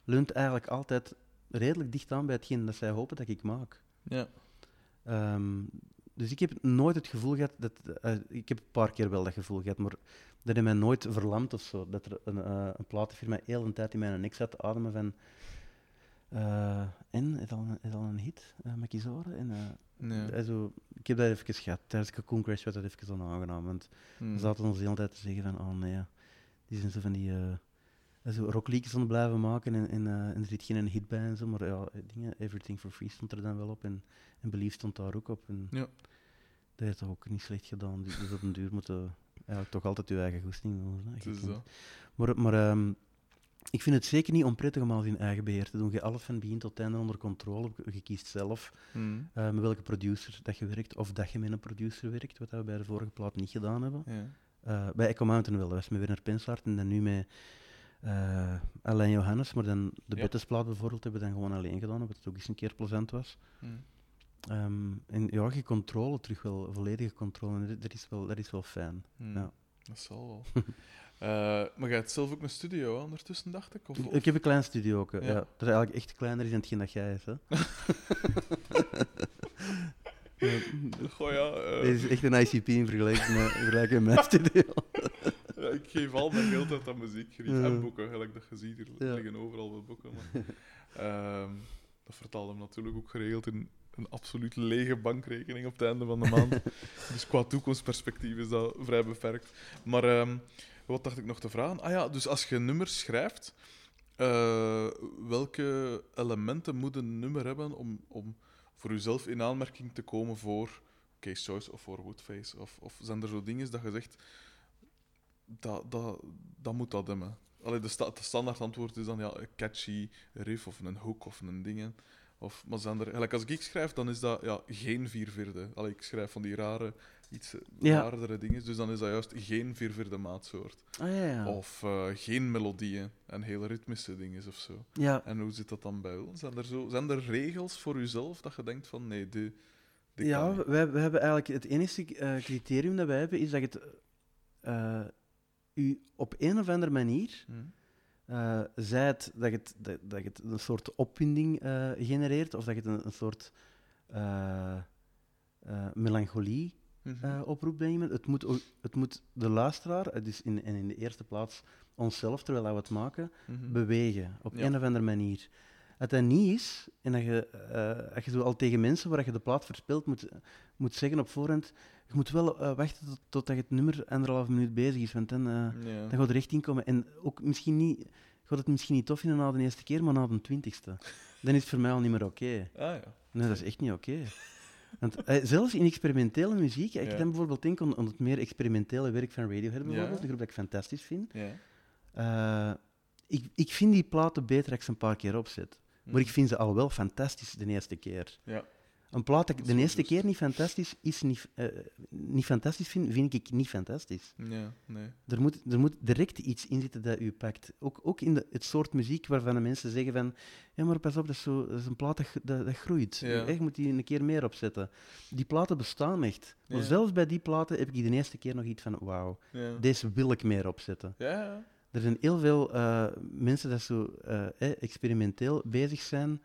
leunt eigenlijk altijd redelijk dicht aan bij hetgeen dat zij hopen dat ik maak. Ja. Ehm, dus ik heb nooit het gevoel gehad dat. eh, ik heb een paar keer wel dat gevoel gehad, maar dat heeft mij nooit verlamd of zo. Dat er een, eh, een platenfirma heel een tijd in mijn nek zat te ademen van. eh, en, is al is al een hit, uh, met Kizoren? En, eh, zo, ik heb dat even gehad. Tijdens Cocoon Crash was dat even onaangenaam. Want Mm. we zaten ons de hele tijd te zeggen van, oh nee, die zijn zo van die uh, zo rockliedjes blijven maken en, en, uh, en er zit geen hit bij en zo, maar ja, dingen, Everything for Free stond er dan wel op en, en Believe stond daar ook op. En Ja. Dat heeft toch ook niet slecht gedaan, dus dus op een duur moet je eigenlijk toch altijd je eigen goesting doen. Maar, maar ehm, ik vind het zeker niet onprettig om alles in eigen beheer te doen. Je alles van begin tot einde onder controle. Je kiest zelf Mm. eh, met welke producer dat je werkt, of dat je met een producer werkt, wat we bij de vorige plaat niet gedaan hebben. Ja. Eh, bij Echo Mountain wel, dat was met Werner Pensaert en dan nu met eh Alain Johannes, maar dan de Ja. Bettesplaat bijvoorbeeld hebben we dan gewoon alleen gedaan, omdat het ook eens een keer plezant was. Mm. Ehm, en ja, je controle terug wel, volledige controle, dat, dat is wel, dat is wel fijn. Mm. Ja. Dat zal wel. Eh, maar jij hebt zelf ook een studio hè, ondertussen, dacht ik? Of, Ik, of- ik heb een klein studio ook. hè. Ja. Ja. Dat is eigenlijk echt kleiner is dan hetgeen dat jij hebt. Hè. Goh, ja, eh, deze is echt een ICP in vergelijking met, in vergelijking met mijn studio. ik geef al mijn geld uit aan muziekgerief Ja. en boeken, gelijk dat je ziet. Er Ja. liggen overal wat boeken. Maar, Ehm, dat vertaalt hem natuurlijk ook geregeld in een absoluut lege bankrekening op het einde van de maand. dus qua toekomstperspectief is dat vrij beperkt. Maar ehm, wat dacht ik nog te vragen? Ah ja, dus als je nummers schrijft, eh, welke elementen moet een nummer hebben om, om voor jezelf in aanmerking te komen voor Case Choice of voor Woodface? Of, of zijn er zo dingen dat je zegt, dat, dat, dat moet dat hebben? Allee, de, sta, de standaard antwoord is dan ja, een catchy riff of een hook of een dingen. Of, maar zijn er, gelijk als ik schrijf, dan is dat ja, geen vier vierde. Allee, ik schrijf van die rare, iets Ja. raardere dingen, dus dan is dat juist geen vier vierde maatsoort. Ah ja, ja. Of eh, geen melodieën en heel ritmische dingen of zo. ja. En hoe zit dat dan bij u? Zijn er, zo, zijn er regels voor uzelf dat je denkt van nee, dit, dit Ja, wij hebben eigenlijk het enige eh, criterium dat wij hebben is dat je het eh, u op een of andere manier, Hm? eh zij het dat, je het dat, dat het een soort opwinding eh, genereert of dat je het een, een soort eh, melancholie Mhm. oproept bij iemand. Het moet, het moet de luisteraar, dus in, en in de eerste plaats onszelf, terwijl we het maken, Mhm. bewegen op Ja. een of andere manier. Als dat niet is, en dat je, eh, als je zo al tegen mensen waar je de plaat verspeelt moet, moet zeggen op voorhand, je moet wel eh, wachten tot, totdat het nummer anderhalf minuut bezig is, want dan, ja. dan gaat er echt in komen. En ook misschien niet, gaat het misschien niet tof vinden na de eerste keer, maar na de twintigste. Dan is het voor mij al niet meer oké. Ah ja. Nee, dat is echt niet oké. Want eh, zelfs in experimentele muziek, ik Ja. dan bijvoorbeeld denk aan, aan het meer experimentele werk van Radiohead Ja. bijvoorbeeld, een groep dat ik fantastisch vind. ja. Ik, ik vind die platen beter als ik ze een paar keer opzet. Maar ik vind ze al wel fantastisch de eerste keer. Ja. Een plaat dat ik de eerste keer niet fantastisch, is niet, eh, niet fantastisch vind, vind ik niet fantastisch. Ja, nee. Er moet, er moet direct iets in zitten dat u pakt. Ook, ook in de, het soort muziek waarvan de mensen zeggen van ja, maar pas op, dat is, zo, dat is een plaat dat, dat, dat groeit. Ja. Je moet die een keer meer opzetten. Die platen bestaan echt. Maar Ja. zelfs bij die platen heb ik de eerste keer nog iets van wauw, deze wil ik meer opzetten. Ja. Er zijn heel veel eh, mensen die zo eh, eh, experimenteel bezig zijn,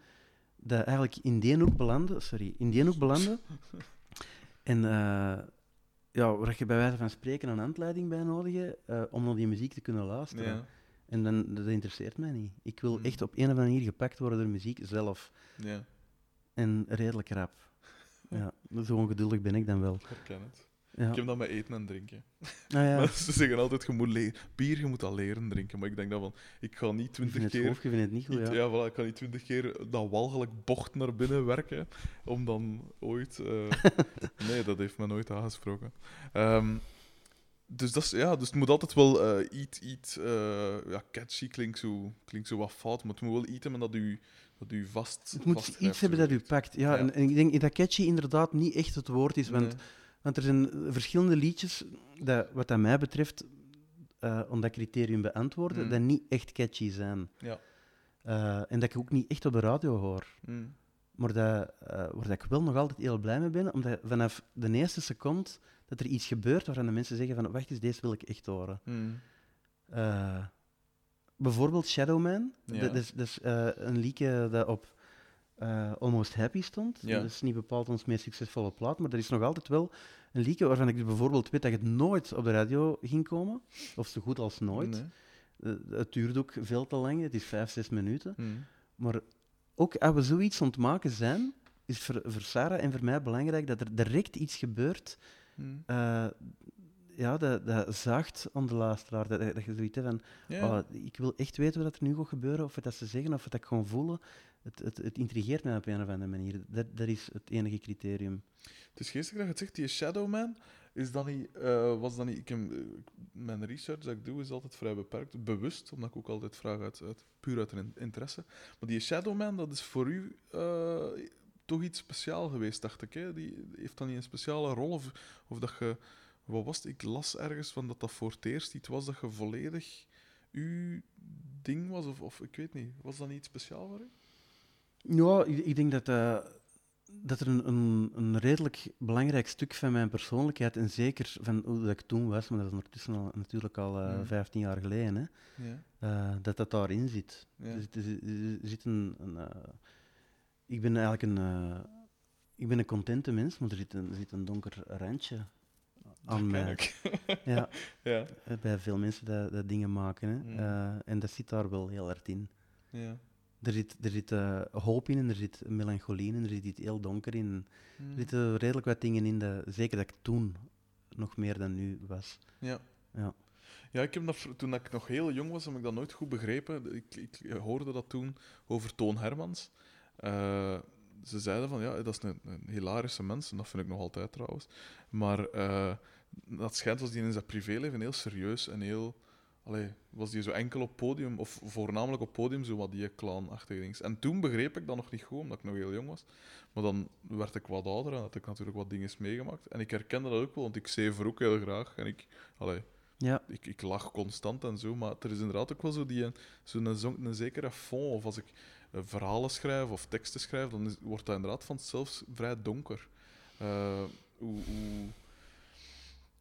dat eigenlijk in die hoek belanden, sorry, in die hoek belanden. En eh, ja, waar je bij wijze van spreken een handleiding bij nodig hebt, om naar die muziek te kunnen luisteren. Ja. En dan, dat interesseert mij niet. Ik wil Hmm. echt op een of andere manier gepakt worden door muziek zelf. ja. En redelijk rap. Ja, zo ongeduldig ben ik dan wel. Ik herken het. Ja. Ik heb dat met eten en drinken. Ah, ja. Maar ze zeggen altijd, je moet leren. Bier, je moet dat leren drinken. Maar ik denk dat van, ik ga niet twintig keer... hoofd, ik vind het niet goed. Ja. ja, voilà, ik kan niet twintig keer dat walgelijk bocht naar binnen werken, om dan ooit... eh, nee, dat heeft me nooit aangesproken. Ehm, dus, dat is, ja, dus het moet altijd wel eh, iets... iets eh, ja, catchy klinkt zo, klinkt zo wat fout, maar het moet wel iets hebben dat u, dat u vast Het moet iets hebben dat u pakt. Ja, Ja. En, en ik denk dat catchy inderdaad niet echt het woord is. Want Nee. Want er zijn verschillende liedjes, dat, wat dat mij betreft, eh om dat criterium beantwoorden, Mm. dat niet echt catchy zijn. Ja. Eh, en dat ik ook niet echt op de radio hoor. Mm. Maar dat, eh, waar dat ik wel nog altijd heel blij mee ben, omdat vanaf de eerste seconde dat er iets gebeurt waarvan de mensen zeggen van wacht eens, deze wil ik echt horen. Mm. Bijvoorbeeld Shadowman, Ja. dat is, dat is een liedje dat op eh, Almost Happy stond. Ja. Dat is niet bepaald ons meest succesvolle plaat, maar er is nog altijd wel een liedje waarvan ik bijvoorbeeld weet dat het nooit op de radio ging komen, of zo goed als nooit. Nee. Eh, het duurde ook veel te lang, het is vijf, zes minuten. Mm. Maar ook als we zoiets ontmaken zijn, is voor, voor Sarah en voor mij belangrijk dat er direct iets gebeurt Mm. eh, ja, dat, dat zaagt aan de luisteraar. Dat, dat je zoiets hebt van, Ja. oh, ik wil echt weten wat er nu gaat gebeuren, of wat dat ze zeggen, of wat ik gewoon voelen. Het, het, het intrigeert mij op een of andere manier. Dat, dat is het enige criterium. Het is geestig dat je het zegt, die Shadowman, is dat niet, eh, was dat niet... Ik eh, mijn research dat ik doe is altijd vrij beperkt, bewust, omdat ik ook altijd vraag uit, uit puur uit een interesse. Maar die Shadowman, dat is voor u eh, toch iets speciaal geweest, dacht ik. Hè? Die heeft dan niet een speciale rol, of, dat je... Wat was? Ik las ergens van dat dat voor het eerst was dat je volledig uw ding was, of, of ik weet niet. Was dat niet iets speciaal voor u? Ja, ik, ik denk dat, eh, dat er een, een, een redelijk belangrijk stuk van mijn persoonlijkheid, en zeker van hoe dat ik toen was, maar dat is ondertussen al, natuurlijk al eh, Mm. 15 jaar geleden, hè, Ja. eh, dat dat daarin zit. Ja. Er zit, er er een, een, eh, ik ben eigenlijk een, eh, ik ben een contente mens, maar er zit een, er zit een donker randje aan mij. Ja, ja. eh, bij veel mensen dat, dat dingen maken. Hè. Mm. Eh, en dat zit daar wel heel erg in. Ja. Er zit, er zit eh, hoop in en er zit melancholie in, er zit iets heel donker in. Er zitten redelijk wat dingen in, dat, zeker dat ik toen nog meer dan nu was. Ja. Ja. Ja, ik heb dat, toen ik nog heel jong was, heb ik dat nooit goed begrepen. Ik, ik hoorde dat toen over Toon Hermans. Eh, ze zeiden van, ja, dat is een, een hilarische mens, en dat vind ik nog altijd trouwens. Maar eh, dat schijnt was die in zijn privéleven heel serieus en heel... Allee, was die zo enkel op podium, of voornamelijk op podium, zo wat die clownachtige dingen. En toen begreep ik dat nog niet goed, omdat ik nog heel jong was. Maar dan werd ik wat ouder en had ik natuurlijk wat dingen meegemaakt. En ik herkende dat ook wel, want ik zever ook heel graag. En ik... Allee, Ja, ik, ik lach constant en zo, maar er is inderdaad ook wel zo die, zo'n een, een zekere fond. Of als ik eh, verhalen schrijf of teksten schrijf, dan is, wordt dat inderdaad vanzelf vrij donker. Eh, hoe, hoe,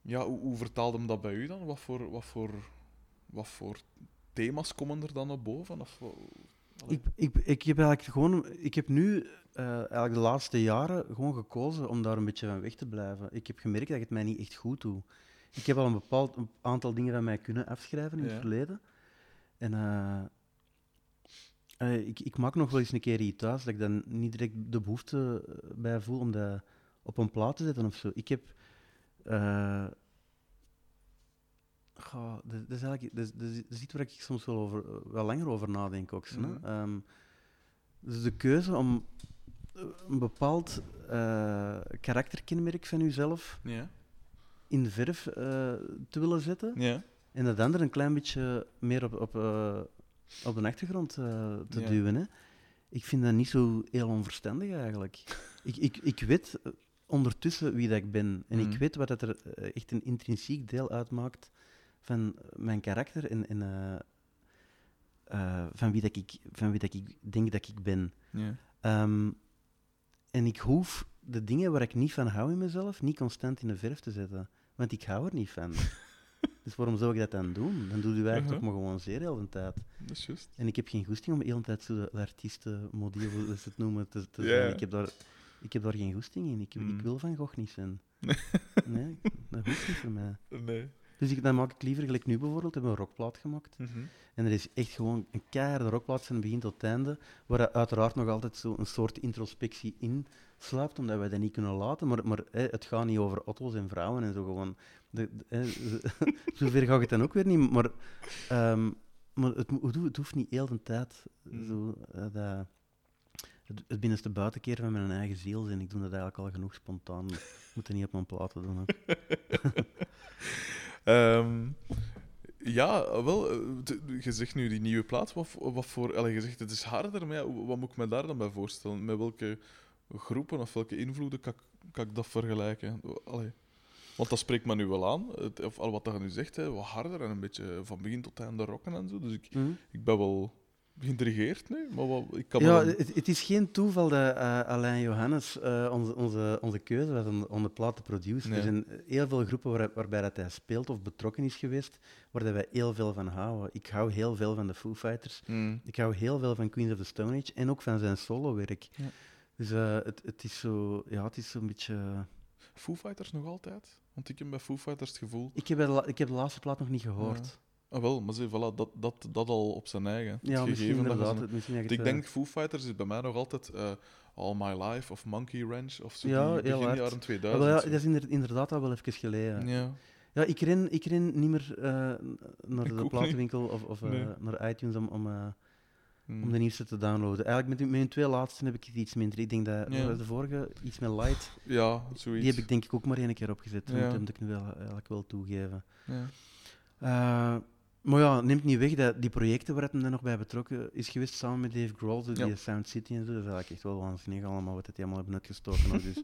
ja, hoe, hoe vertaalde hem dat bij u dan? Wat voor, wat voor, wat voor thema's komen er dan naar boven? Of, ik, ik, ik heb eigenlijk gewoon, ik heb nu eh, eigenlijk de laatste jaren gewoon gekozen om daar een beetje van weg te blijven. Ik heb gemerkt dat ik het mij niet echt goed doe. Ik heb al een bepaald een aantal dingen van mij kunnen afschrijven in Ja. het verleden. En eh, eh, ik, ik maak nog wel eens een keer iets thuis dat ik dan niet direct de behoefte eh, bij voel om dat op een plaat te zetten of zo. Ik heb. Goh, dat, dat is eigenlijk dat is, dat is- dat is iets waar ik soms wel, over, wel langer over nadenk ook. zo, hè. Mhm. Ehm, dus de keuze om eh, een bepaald eh, karakterkenmerk van jezelf Ja? in de verf eh, te willen zetten. Ja? En dat andere een klein beetje meer op, op, op de achtergrond te duwen. Hè. Ik vind dat niet zo heel onverstandig eigenlijk. ik, ik, ik weet ondertussen wie dat ik ben. En Mhm. ik weet wat dat er echt een intrinsiek deel uitmaakt van mijn karakter en, en eh, eh, van, wie dat ik, van wie dat ik denk dat ik ben. Ja. Ehm, en ik hoef de dingen waar ik niet van hou in mezelf niet constant in de verf te zetten. Want ik hou er niet van. dus waarom zou ik dat dan doen? Dan doe je eigenlijk Uh-huh. toch maar gewoon zeer heel de tijd. Dat is juist. En ik heb geen goesting om de hele tijd zo de, de artiestenmodel, hoe ze het noemen, te, zijn. Ik heb, daar, ik heb daar geen goesting in. Ik, Mm. ik wil van Gogh niet zijn. nee, dat hoeft niet voor mij. Nee. Dus ik, dan maak ik liever, gelijk nu bijvoorbeeld, hebben we een rockplaat gemaakt. Mhm. En er is echt gewoon een keiharde rockplaat van begin tot einde, waar er uiteraard nog altijd zo een soort introspectie in sluipt, omdat wij dat niet kunnen laten. Maar, maar hè, het gaat niet over auto's en vrouwen en zo gewoon. De, de- hè, zover ga ik het dan ook weer niet. Maar, ehm, maar het, hoeft- niet heel de tijd Mm. zo, eh, dat, het, het binnenste buitenkeer van mijn eigen ziel zijn. Ik doe dat eigenlijk al genoeg spontaan. Ik moet het niet op mijn platen doen. Ehm, ja, wel, eh, je zegt nu die nieuwe plaat, wat, voor- wat voor... Allee, je zegt het is harder, maar ja, wat moet ik me daar dan bij voorstellen? Met welke groepen of welke invloeden kan, ik- kan ik dat vergelijken? Allee. Want dat spreekt me nu wel aan, het- of al wat je nu zegt, hè, wat harder en een beetje van begin tot einde rocken en zo. Dus ik, Mhm. ik ben wel nu, maar wat, ik kan Ja, dan- het, het is geen toeval dat eh, Alain Johannes eh, onze, onze, onze keuze was om, om de plaat te produceren. Er zijn heel veel groepen waar, waarbij dat hij speelt of betrokken is geweest, waar dat wij heel veel van houden. Ik hou heel veel van de Foo Fighters. Mm. Ik hou heel veel van Queens of the Stone Age en ook van zijn solowerk. Ja. Dus eh, het, het is zo, ja, het is zo'n beetje. Foo Fighters nog altijd? Want ik heb bij Foo Fighters het gevoel... Ik heb, de ik heb de laatste plaat nog niet gehoord. Ah, wel, maar zie, voilà, dat, dat, dat al op zijn eigen. Ja, Het misschien gegeven dat je zo- misschien ik eh, denk Foo Fighters is bij mij nog altijd eh, All My Life of Monkey Ranch of zo. Ja, heel begin jaren ah, 2000. wel ja, dat is inder- inderdaad al wel even geleden. ja. Ja, ik ren, ik ren niet meer eh, naar Ik de platenwinkel of, of Nee. naar iTunes om, om, om de nieuwste te downloaden. Eigenlijk met, hun twee laatste heb ik het iets minder. Ik denk dat Ja. de vorige, iets meer light, Ja, zoiets. die heb ik denk ik ook maar één keer opgezet. Ja. moet- dat moet ik nu wel, eigenlijk wel toegeven. Ja. Maar ja, neemt niet weg dat die projecten waar het dan nog bij betrokken is geweest, samen met Dave Grohl, die. Sound City en zo, dat is eigenlijk echt wel waanzinnig allemaal wat het die allemaal hebben uitgestoken. dus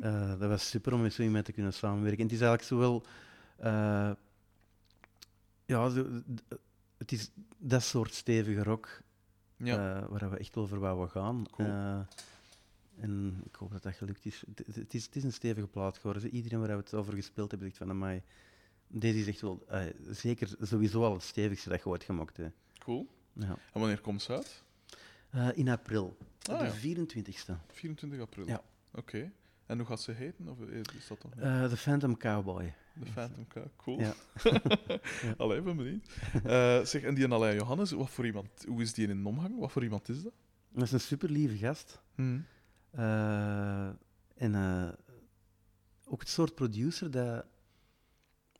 eh, dat was super om met zo iemand te kunnen samenwerken. En het is eigenlijk zowel... eh, ja, zo, het is dat soort stevige rock Ja. eh, waar we echt wel voor wouden gaan. Cool. En ik hoop dat dat gelukt is. Het, is, het is een stevige plaat geworden. Iedereen waar we het over gespeeld hebben, zegt van, amai, deze is echt wel, eh, zeker sowieso al het stevigste dat je ooit gemaakt hebt. Cool. Ja. En wanneer komt ze uit? Eh, in april, Ah, de ja. 24ste. 24 april. Ja. Oké. En hoe gaat ze heten? Of is dat nog niet? Eh The Phantom Cowboy. De Phantom K. Cool. Ja. Allee, ben benieuwd. Eh, zeg, en die Alain Johannes, wat voor iemand, hoe is die in omgang? Wat voor iemand is dat? Dat is een super lieve gast. Hmm. Eh, en eh, ook het soort producer dat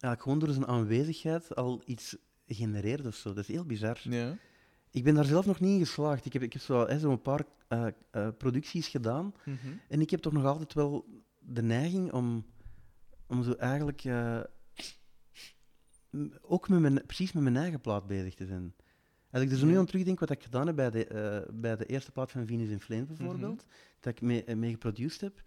eigenlijk gewoon door zijn aanwezigheid al iets genereert of zo. Dat is heel bizar. Ja. Ik ben daar zelf nog niet in geslaagd. Ik heb, ik heb zo, hè, zo een paar eh, eh, producties gedaan. Mhm. En ik heb toch nog altijd wel de neiging om, om zo eigenlijk eh, ook met mijn, precies met mijn eigen plaat bezig te zijn. Als ik er zo nu aan terugdenk wat ik gedaan heb bij de, bij de eerste plaat van Venus in Flames bijvoorbeeld, dat ik mee, mee geproduceerd heb,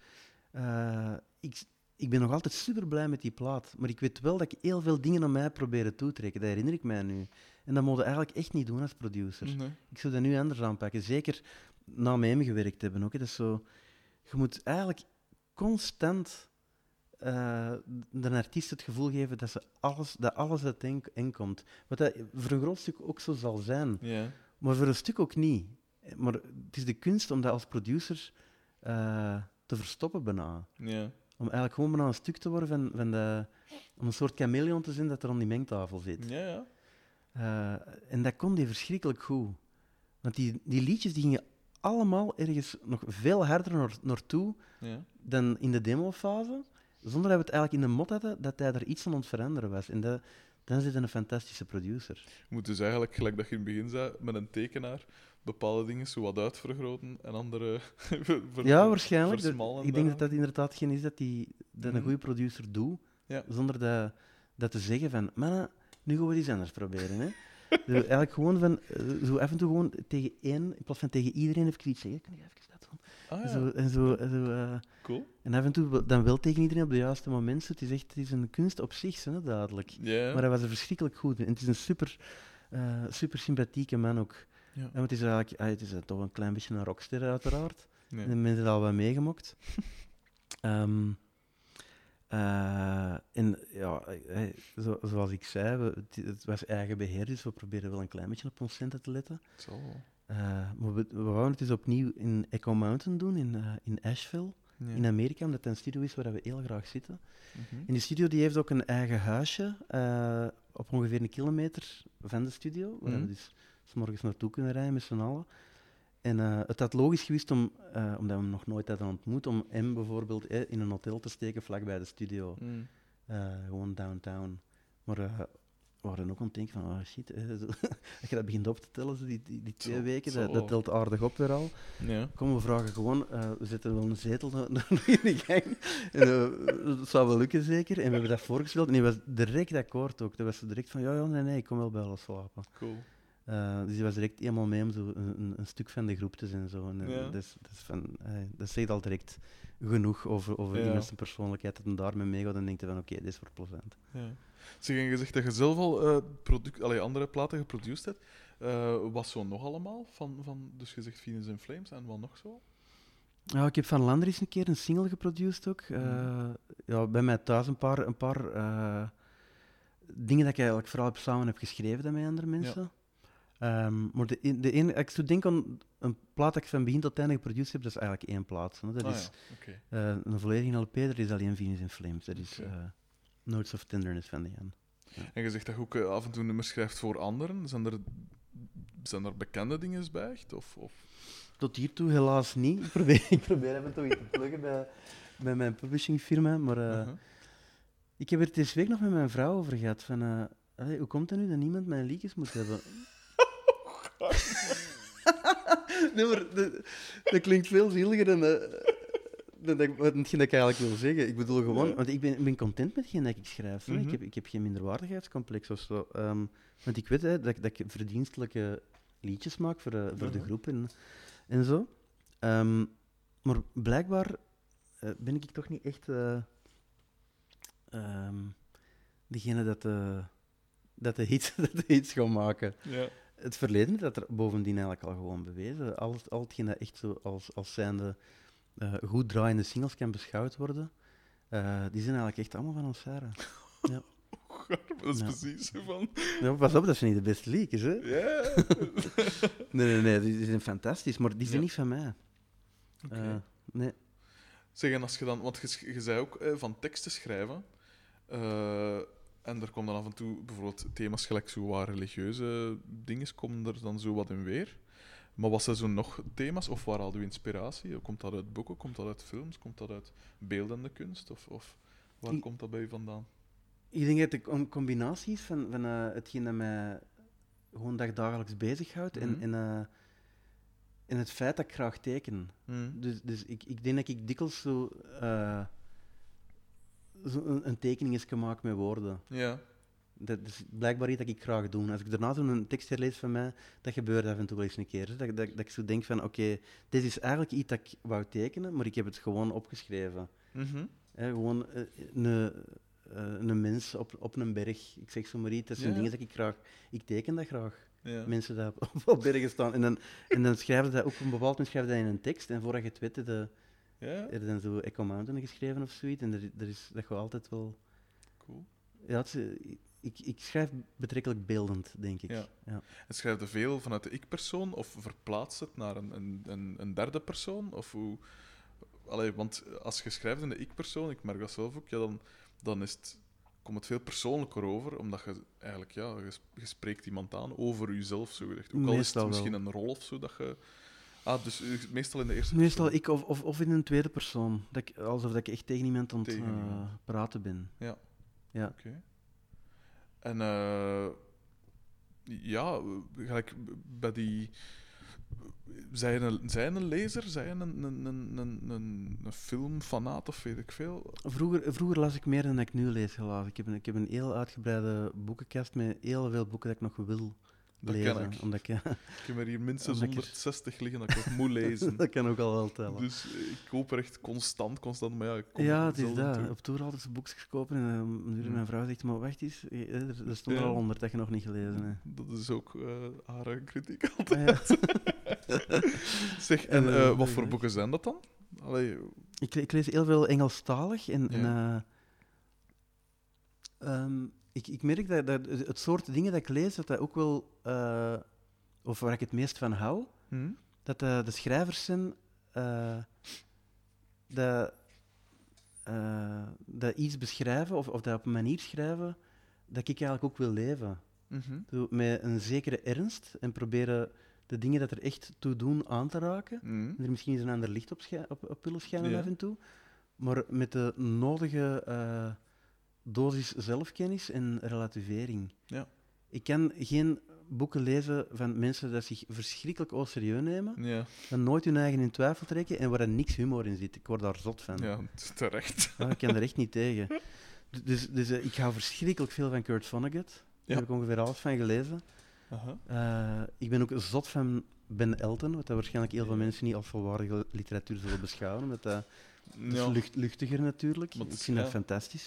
ik, ik ben nog altijd super blij met die plaat. Maar ik weet wel dat ik heel veel dingen aan mij probeer toe te trekken. Dat herinner ik mij nu. En dat moet je eigenlijk echt niet doen als producer. Nee. Ik zou dat nu anders aanpakken. Zeker na met hem gewerkt hebben. Ook, hè. Dat is zo, je moet eigenlijk constant eh, de artiest het gevoel geven dat, ze alles, dat alles uit hen, hen komt. Wat dat voor een groot stuk ook zo zal zijn, maar voor een stuk ook niet. Maar het is de kunst om dat als producer eh, te verstoppen bijna. Ja. Om eigenlijk gewoon bijna een stuk te worden van, van de... Om een soort chameleon te zijn dat er aan die mengtafel zit. Ja, ja. Eh, en dat kon die verschrikkelijk goed. Want die, die liedjes die gingen allemaal ergens nog veel harder naar, naartoe ja. dan in de demofase, zonder dat we het eigenlijk in de mot hadden dat hij er iets aan het veranderen was. En dat, dan zit een fantastische producer. Je moet dus eigenlijk, gelijk dat je in het begin zei, met een tekenaar bepaalde dingen zo wat uitvergroten en andere Ja, waarschijnlijk. ik denk dat dat inderdaad geen is dat, die, dat Mhm. een goede producer doet, Ja. zonder dat, dat te zeggen van, mannen, nu gaan we iets anders proberen. Hè. Zo eigenlijk gewoon van, eh, zo af en toe gewoon tegen één, in plaats van tegen iedereen even iets zeggen. Kan ik even dat doen? Ah, ja. Zo, en zo, en zo, eh, Cool. en af en toe dan wel tegen iedereen op de juiste moment. Het is echt het is een kunst op zich, hè, duidelijk. Ja. Maar hij was er verschrikkelijk goed in. En het is een super, eh, super sympathieke man ook. Ja. En het is eigenlijk ah, het is eh, toch een klein beetje een rockster, uiteraard. Nee. En mensen hebben al wat meegemokt. Ehm, eh, en ja, eh, zo, zoals ik zei, we, het, het was eigen beheer, dus we proberen wel een klein beetje op ons centen te letten. Wel. Eh, maar we, we wouden het dus opnieuw in Echo Mountain doen, in, in Asheville, Ja. in Amerika, omdat het een studio is waar we heel graag zitten. Mhm. En die studio die heeft ook een eigen huisje op ongeveer een kilometer van de studio, waar we dus 's morgens naartoe kunnen rijden met z'n allen. En eh, het had logisch geweest, om, eh, omdat we hem nog nooit hadden ontmoet, om hem bijvoorbeeld eh, in een hotel te steken vlakbij de studio. Mm. Eh, gewoon downtown. Maar we waren ook aan het denken van, oh shit, eh, als je dat begint op te tellen, zo die, die, die twee Zo- weken, zo. dat, dat telt aardig op weer al. Ja. Kom, we vragen gewoon, we zetten wel een zetel in de gang. En, dat zou wel lukken, zeker. En we hebben dat voorgesteld en die was direct akkoord ook. Dat was direct van, ja, ja, nee, nee, ik kom wel bij alles slapen. Cool. Eh, dus die was direct helemaal mee om zo een, een, stuk van de groep te zijn. Zo. En, eh, Ja. dat, is van, eh, dat zegt al direct genoeg over, over Ja. iemand zijn persoonlijkheid. Dat hij daarmee meegaat en denkt van, oké, dit is voor plezant. Ja. Zeg, en je zegt dat je zelf al eh, product, allee, andere platen geproduceerd hebt. Wat zo nog allemaal? Van, van, dus je zegt Venus in Flames en wat nog zo? Ja, ik heb van Lander eens een keer een single geproduceerd ook. Ja, bij mij thuis een paar, een paar dingen dat ik eigenlijk vooral heb samen heb geschreven met andere mensen. Ehm, maar de, de ene, ik zo denk aan een plaat dat ik van begin tot einde geproduceerd heb, dat is eigenlijk één plaat. hè. Dat Ah, is ja. Eh, een volledige LP, dat is alleen Venus in Flames. Dat is eh, Notes of Tenderness van Diane. En je zegt dat je ook eh, af en toe nummers schrijft voor anderen. Zijn er, zijn er bekende dingen bij? echt? Of, of... Tot hiertoe helaas niet. Ik probeer, ik probeer even toch iets te pluggen bij, bij mijn publishingfirma, maar... Uh-huh. Ik heb er deze week nog met mijn vrouw over gehad. Van, allee, hoe komt het nu dat niemand mijn liedjes moet hebben? nee, maar dat, dat klinkt veel zieliger dan, eh, dan ik- hetgeen dat ik eigenlijk wil zeggen. Ik bedoel gewoon, Ja. want ik ben, ik ben content met hetgeen dat ik schrijf. hè. Mhm. ik, heb, ik heb geen minderwaardigheidscomplex of zo. Ehm, want ik weet hè, dat, ik- dat ik verdienstelijke liedjes maak voor, eh, voor de Mhm. groep en, en zo. Ehm, maar blijkbaar eh, ben ik toch niet echt ehm, degene dat de, dat, de hits, dat de hits gaat maken. Ja. Het verleden dat er bovendien eigenlijk al gewoon bewezen. Al, al hetgeen dat echt zo als, als zijnde eh, goed draaiende singles kan beschouwd worden, eh, die zijn eigenlijk echt allemaal van ons Sarah. Ja. Dat is Ja. precies van. Ja, pas op, dat zijn niet de beste leakers, hè? Ja. Nee, nee, nee, die zijn fantastisch, maar die zijn Ja. niet van mij. Oké. Eh, nee. Zeg, en als je dan, want je, zei ook eh, van teksten schrijven. En er komen dan af en toe bijvoorbeeld thema's gelijk zo wat religieuze dingen, komen er dan zo wat in weer. Maar was er zo nog thema's, of waar hadden we inspiratie? Komt dat uit boeken, komt dat uit films, komt dat uit beeldende kunst? Of, of waar Ik- komt dat bij je vandaan? Ik denk dat het een combinatie is van, van eh, hetgeen dat mij gewoon dag dagelijks bezighoudt en, Mhm. en, en het feit dat ik graag teken. Hmm. Dus, dus ik, ik denk dat ik dikwijls zo, eh, zo een, een tekening kan maken met woorden. Ja. Dat is blijkbaar iets dat ik graag doe. Als ik daarna zo'n tekst herlees van mij, dat gebeurt af en toe wel eens een keer. Dat, dat, dat ik zo denk van, oké, dit is eigenlijk iets dat ik wou tekenen, maar ik heb het gewoon opgeschreven. Mhm. Hè, gewoon eh, een, eh, een mens op, op een berg. Ik zeg zo maar iets. Dat zijn Ja. dingen dat ik graag... Ik teken dat graag. Ja. Mensen die op, op bergen staan. En dan, en dan schrijven ze dat ook op een bepaald moment schrijven dat in een tekst. En voordat je het weet, je ja. je dan zo Echo Mountain geschreven of zoiets. En er, er is, dat gaat altijd wel... Cool. Ja, het eh, ik, ik schrijf betrekkelijk beeldend, denk ik. Ja. Ja. En schrijf je veel vanuit de ik-persoon of verplaatst het naar een, een, een, derde persoon? Of hoe... Allee, want als je schrijft in de ik-persoon, ik merk dat zelf ook, ja, dan, dan is het, komt het veel persoonlijker over, omdat je eigenlijk, ja, je, sp- je spreekt iemand aan over jezelf, zo gezegd. Ook al is het misschien wel. een rol of zo, dat je... Ah, dus meestal in de eerste Meestal persoon. ik of, of, of in een tweede persoon. Dat ik, alsof dat ik echt tegen iemand aan het eh, praten ben. Ja. Ja. Oké. En eh, ja, gelijk bij die. Zij je een, een lezer? Zij je een, een, een, een, een, een filmfanaat of weet ik veel? Vroeger, vroeger las ik meer dan ik nu lees, helaas. Ik heb, een, ik heb een heel uitgebreide boekenkast met heel veel boeken dat ik nog wil Dat lezen. ken ik. Omdat ik, Ik heb er hier minstens Omdat ik er- 160 liggen dat ik nog moet lezen. dat kan ook al wel tellen. dus ik koop er echt constant, constant. Maar ja, ik kom ja, het is dat. toe. Op tour altijd boekjes kopen en Mm. mijn vrouw zegt, maar wacht eens, eh, er, er stond er al honderd dat je nog niet gelezen hebt. Dat is ook eh haar kritiek altijd. Ah, ja. Zeg, en wat voor boeken zijn dat dan? Allee, ik, ik lees heel veel Engelstalig en, en Ja. Eh, ik, ik merk dat, dat het soort dingen dat ik lees, dat dat ook wel, eh, of waar ik het meest van hou, hm? dat de, de schrijvers zijn eh, dat, eh, dat iets beschrijven of, of dat op een manier schrijven dat ik eigenlijk ook wil leven. Mhm. Met een zekere ernst en proberen de dingen dat er echt toe doen aan te raken. Mhm. En er misschien eens een ander licht op, op, op willen schijnen Ja. af en toe. Maar met de nodige eh, dosis zelfkennis en relativering. Ja. Ik kan geen boeken lezen van mensen die zich verschrikkelijk au serieus nemen, Ja, dat nooit hun eigen in twijfel trekken en waar er niks humor in zit. Ik word daar zot van. ja, terecht. Ik kan er echt niet tegen. Dus, dus eh, ik hou verschrikkelijk veel van Kurt Vonnegut. Daar heb ik ongeveer alles van gelezen. Eh, ik ben ook zot van Ben Elton, wat dat waarschijnlijk heel veel mensen niet als volwaardige literatuur zullen beschouwen. Omdat dat, dat is lucht, luchtiger natuurlijk. Maar ik vind dat ja.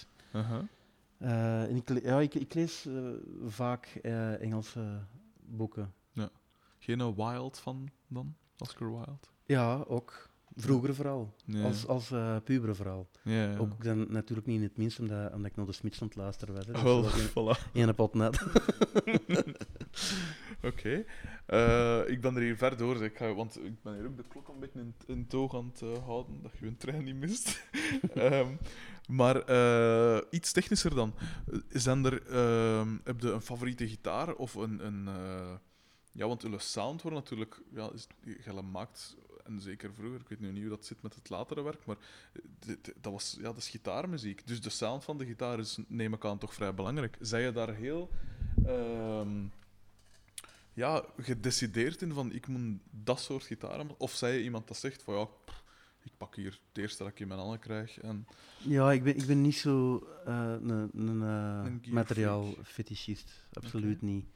Eh, en ik, ja, ik, ik lees eh, vaak eh, Engelse boeken. Geen eh, Wild van dan? Oscar Wilde? Ja, ook. Vroeger vooral. Ja. Als, als eh puber vooral. Ja, ja. Ook dan natuurlijk niet in het minst, omdat, omdat ik naar de Smits aan het luisteren was. hè. Wel, voilà. een- Ene pot net. Oké. Eh, ik ben er hier ver door, zeg. Ik ga, want ik ben hier ook de klok een beetje in, in toog aan het eh, houden, dat je een trein niet mist. Ehm, maar iets technischer dan. Zijn er, ehm, heb je een favoriete gitaar of een... een ja, want jullie sound wordt natuurlijk... Ja, is, je maakt, en zeker vroeger, ik weet nu niet hoe dat zit met het latere werk, maar eh, dat, was, ja, dat is gitaarmuziek. Dus de sound van de gitaar is, neem ik aan, toch vrij belangrijk. Zij je daar heel... ehm, ja, gedecideerd in van ik moet dat soort gitaar hebben? Of zij je iemand dat zegt van ja, ik pak hier het eerste dat ik in mijn handen krijg. En, Ja, ik ben, ik ben niet zo eh, een, een, eh, Een materiaalfetischist. Absoluut niet.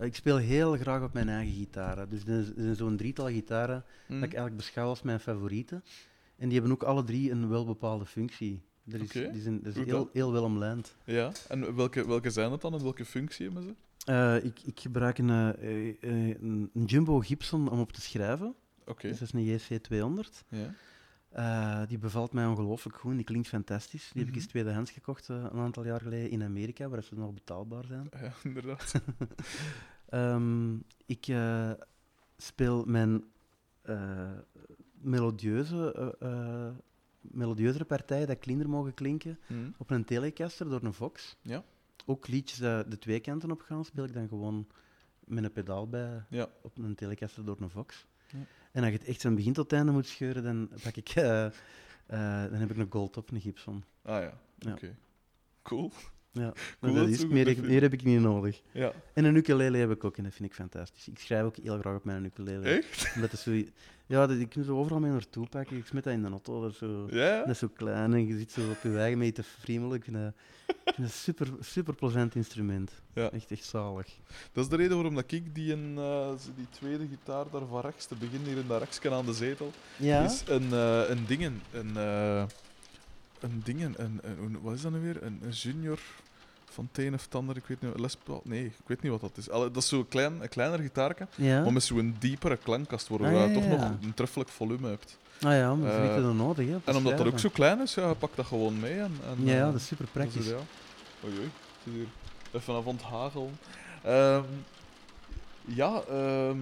Ik speel heel graag op mijn eigen gitaren. Dus er is- zijn zo'n drietal gitaren dat ik eigenlijk beschouw als mijn favorieten. En die hebben ook alle drie een welbepaalde functie. Er is. Die zijn, dat is heel, heel wel omlijnd. Ja, en welke, welke zijn het dan en welke functie hebben ze? Eh, ik, ik gebruik een, eh, eh, een, een Jumbo Gibson om op te schrijven. Oké, Dus dat is een JC200. ja. Eh, die bevalt mij ongelooflijk goed. Die klinkt fantastisch. Die heb ik Mhm. eens tweedehands gekocht eh, een aantal jaar geleden in Amerika, waar ze nog betaalbaar zijn. Ja, inderdaad. Ehm, ik eh, speel mijn melodieuze, melodieuzere partijen dat cleaner mogen klinken Hm. op een Telecaster door een Vox. Ja. Ook liedjes de twee kanten op gaan, speel ik dan gewoon met een pedaal bij Ja. op een Telecaster door een Vox. Ja. En als je het echt van begin tot einde moet scheuren, dan, pak ik, eh, dan heb ik een Goldtop, een Gibson. Ah ja, Ja. oké. Cool. Ja, Cool dat dat is, meer, meer heb ik niet nodig. Ja. En een ukulele heb ik ook en dat vind ik fantastisch. Ik schrijf ook heel graag op mijn ukulele. Echt? Omdat zo, ja, dat, je kunt zo overal mee naartoe pakken. Ik smet dat in de auto. Dat is zo, Ja? dat is zo klein en je zit zo op je eigen mee te friemelen. Ik vind dat, ik vind dat een super, super plezant instrument. Ja. Echt, echt zalig. Dat is de reden waarom dat ik die, een, eh, die tweede gitaar daar van rechts, te beginnen hier in dat reksken aan de zetel, Ja? is een, eh, een dingen. Een, eh, een dingen. Een, een, een- wat is dat nu weer? Een, een junior van het een of het ander. Ik weet niet. Les Paul? Nee, ik weet niet wat dat is. Allee, dat is zo'n klein, een kleiner gitaarke, Ja? maar met zo'n diepere klankkast, waardoor Ah, je toch nog een truffelijk volume hebt. Ah ja, maar ze Eh, weten dat nodig. Hè, En omdat dat ook zo klein is, ja, pak dat gewoon mee. En, en, Ja, eh, dat is super dat is praktisch. ideaal. Oei, oei. Het is hier even aan het hagel. Ehm ja, ehm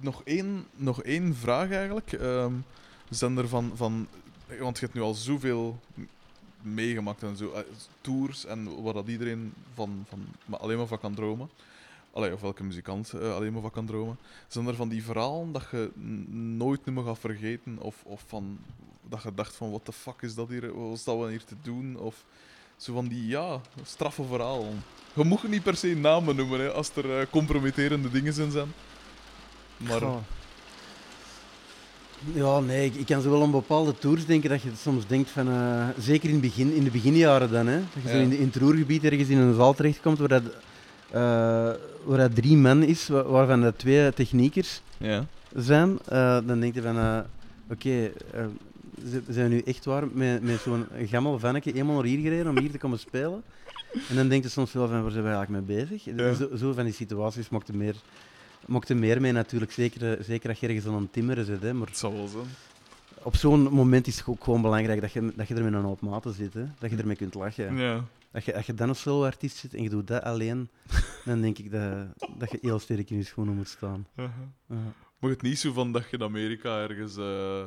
nog, één, nog één vraag eigenlijk. Ehm zijn er van, van... Want je hebt nu al zoveel meegemaakt en zo. eh, tours en waar dat iedereen van, van maar alleen maar van kan dromen. Allee, of welke muzikant eh, alleen maar van kan dromen. Zijn er van die verhalen dat je nooit meer gaat vergeten? Of, of van, dat je dacht van, what the fuck is dat hier? Wat staan we hier te doen? Of zo van die, ja, straffe verhalen. Je moet niet per se namen noemen, hè, als er eh, compromitterende dingen in zijn. Maar... Ja, nee, ik, kan zo wel aan bepaalde tours denken dat je soms denkt van, eh, zeker in, het begin, in de beginjaren dan, hè, dat je zo in, de- in het roergebied ergens in een zaal terechtkomt waar dat, eh, waar dat drie man is, wa- waarvan dat twee techniekers Ja. zijn, eh, dan denk je van, oké, ze- zijn we nu echt waar met, met zo'n gammel vanneke eenmaal naar hier gereden om hier te komen spelen? En dan denk je soms wel van, waar zijn we eigenlijk mee bezig? Ja. Zo, zo van die situaties mocht er meer, mocht er meer mee natuurlijk, zeker, eh, zeker als je ergens aan het timmeren zit. Hè. Maar Het zal wel zijn. op zo'n moment is het ook gewoon belangrijk dat je, dat je er met een hoop maten zit, hè. dat je ermee kunt lachen. Ja. Als, je, als je dan een solo-artiest zit en je doet dat alleen, dan denk ik dat, dat je heel sterk in je schoenen moet staan. Maar het niet zo van dat je in Amerika ergens. eh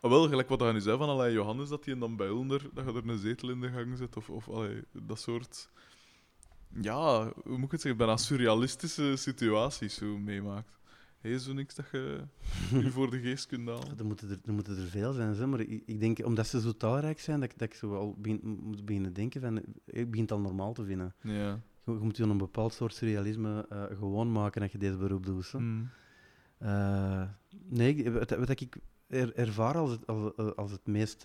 ah, wel, gelijk wat je nu zei van Allee, Johannes, dat hij dan bij onder, dat je er een zetel in de gang zet. Of, of allee, dat soort. Ja, hoe moet ik het zeggen? Bijna surrealistische situaties zo meemaakt. Hé, zo niks dat je je voor de geest kunt halen. Er moeten er, er moeten er veel zijn, zeg, maar ik, ik denk, omdat ze zo talrijk zijn, dat, ik- dat ik zo al begin, moet beginnen denken van, ik begin het al normaal te vinden. Ja. Je, je moet je een bepaald soort surrealisme eh, gewoon maken als je deze beroep doet. Mm. Eh, nee, wat, wat ik er, ervaar als het, als, als het meest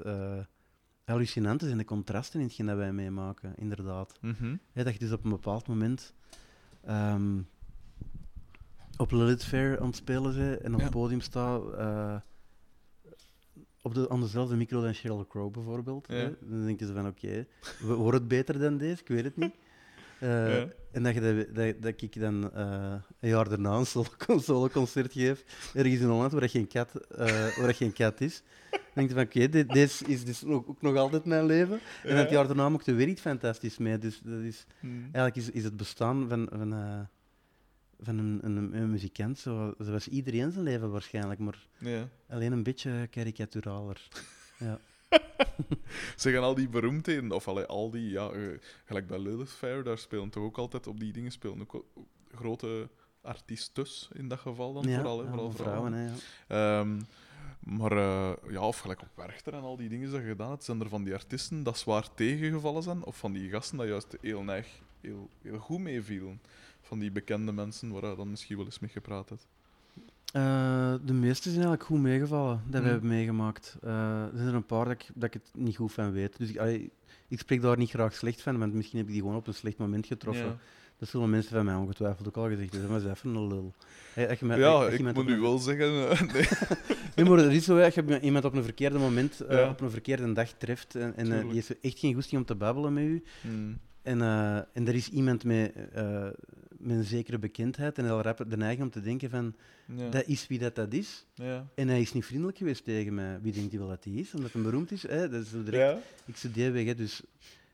hallucinante zijn de contrasten in hetgeen dat wij meemaken, inderdaad. Mhm. Dat je dus op een bepaald moment ehm, op Lilith Fair aan het spelen bent en op Ja. het podium staat eh, op de, aan dezelfde micro dan Sheryl Crow bijvoorbeeld. Ja. Dan denk je zo van oké, w- wordt het beter dan deze? Ik weet het niet. Eh, Ja. En dat, je dat, dat, dat ik dan eh, een jaar daarna een solo- solo-concert geef, ergens in Holland, waar dat geen kat, eh, waar dat geen kat is. Dan denk je van oké, dit, dit is dus ook, ook nog altijd mijn leven. En het jaar daarna er weer iets fantastisch mee. Dus dat is, Mm. eigenlijk is, is het bestaan van, van, van een, een, een muzikant zo, zoals iedereen zijn leven waarschijnlijk, maar Ja. alleen een beetje karikaturaler. Ja. Zeggen al die beroemdheden, of allee, al die, ja, eh, gelijk bij Lilith Fair, daar spelen toch ook altijd op die dingen spelen ook grote artiestes in dat geval dan ja, vooral, hè, vooral vrouwen. Hè. Ehm, maar eh, ja, of gelijk op Werchter en al die dingen dat je gedaan hebt, zijn er van die artiesten dat zwaar tegengevallen zijn, of van die gasten dat juist heel neig, heel, heel goed meevielen. Van die bekende mensen waar je dan misschien wel eens mee gepraat hebt. Eh, de meeste zijn eigenlijk goed meegevallen dat we Mm. hebben meegemaakt. Eh, er zijn er een paar dat ik, dat ik het niet goed van weet. Dus ik, allee, ik spreek daar niet graag slecht van, want misschien heb ik die gewoon op een slecht moment getroffen. Ja, Dat zullen mensen van mij ongetwijfeld ook al gezegd hebben. Maar ze even een lul. Hey, als je met- ja als je ik moet nu wel zeggen... eh, nee. Nee, maar dat is zo, als je iemand op een verkeerde moment, Ja. op een verkeerde dag treft en, en die heeft echt geen goesting om te babbelen met u, Hmm. en, en er is iemand met, met een zekere bekendheid en heel rap de neiging om te denken van, Ja. dat is wie dat, dat is. ja. En hij is niet vriendelijk geweest tegen mij. Wie denkt hij wel dat hij is? Omdat hij beroemd is. Hè? Dat is zo direct, Ja. Ik studeer weg, hè, dus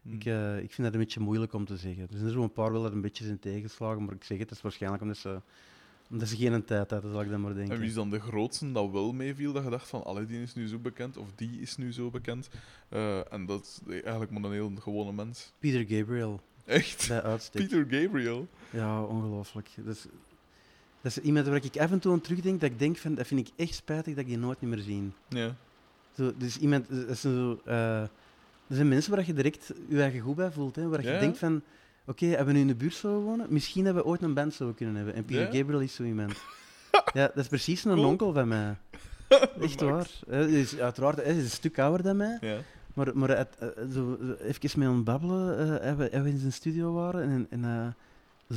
Hm. ik, eh, ik vind dat een beetje moeilijk om te zeggen. Er zijn er zo een paar wel dat een beetje zijn tegenslagen, maar ik zeg het, dat is waarschijnlijk omdat ze, omdat ze geen tijd hadden, zal ik dan maar denken. En wie is dan de grootste dat wel meeviel, dat je dacht van, allee, die is nu zo bekend, of die is nu zo bekend. Eh, en dat is eigenlijk maar een heel gewone mens. Peter Gabriel, Echt? bij uitstek. Peter Gabriel. Ja, ongelooflijk. Dat is, dat is iemand waar ik af en toe aan terugdenk, dat ik denk van, dat vind ik echt spijtig dat ik die nooit meer zie. Ja. Zo, dus iemand, dat is zo, eh, er zijn mensen waar je direct je eigen goed bij voelt, hè, waar je Ja, denkt van, oké, hebben we nu in de buurt zouden wonen? Misschien hebben we ooit een band zouden kunnen hebben. En Peter Ja? Gabriel is zo iemand. ja, dat is precies een Cool. onkel van mij. Echt waar. Hij is, uiteraard, hij is een stuk ouder dan mij. Ja. Maar, maar het, eh, zo, zo even mee aan het babbelen, eh, hebben we- we in zijn studio waren. En, en eh,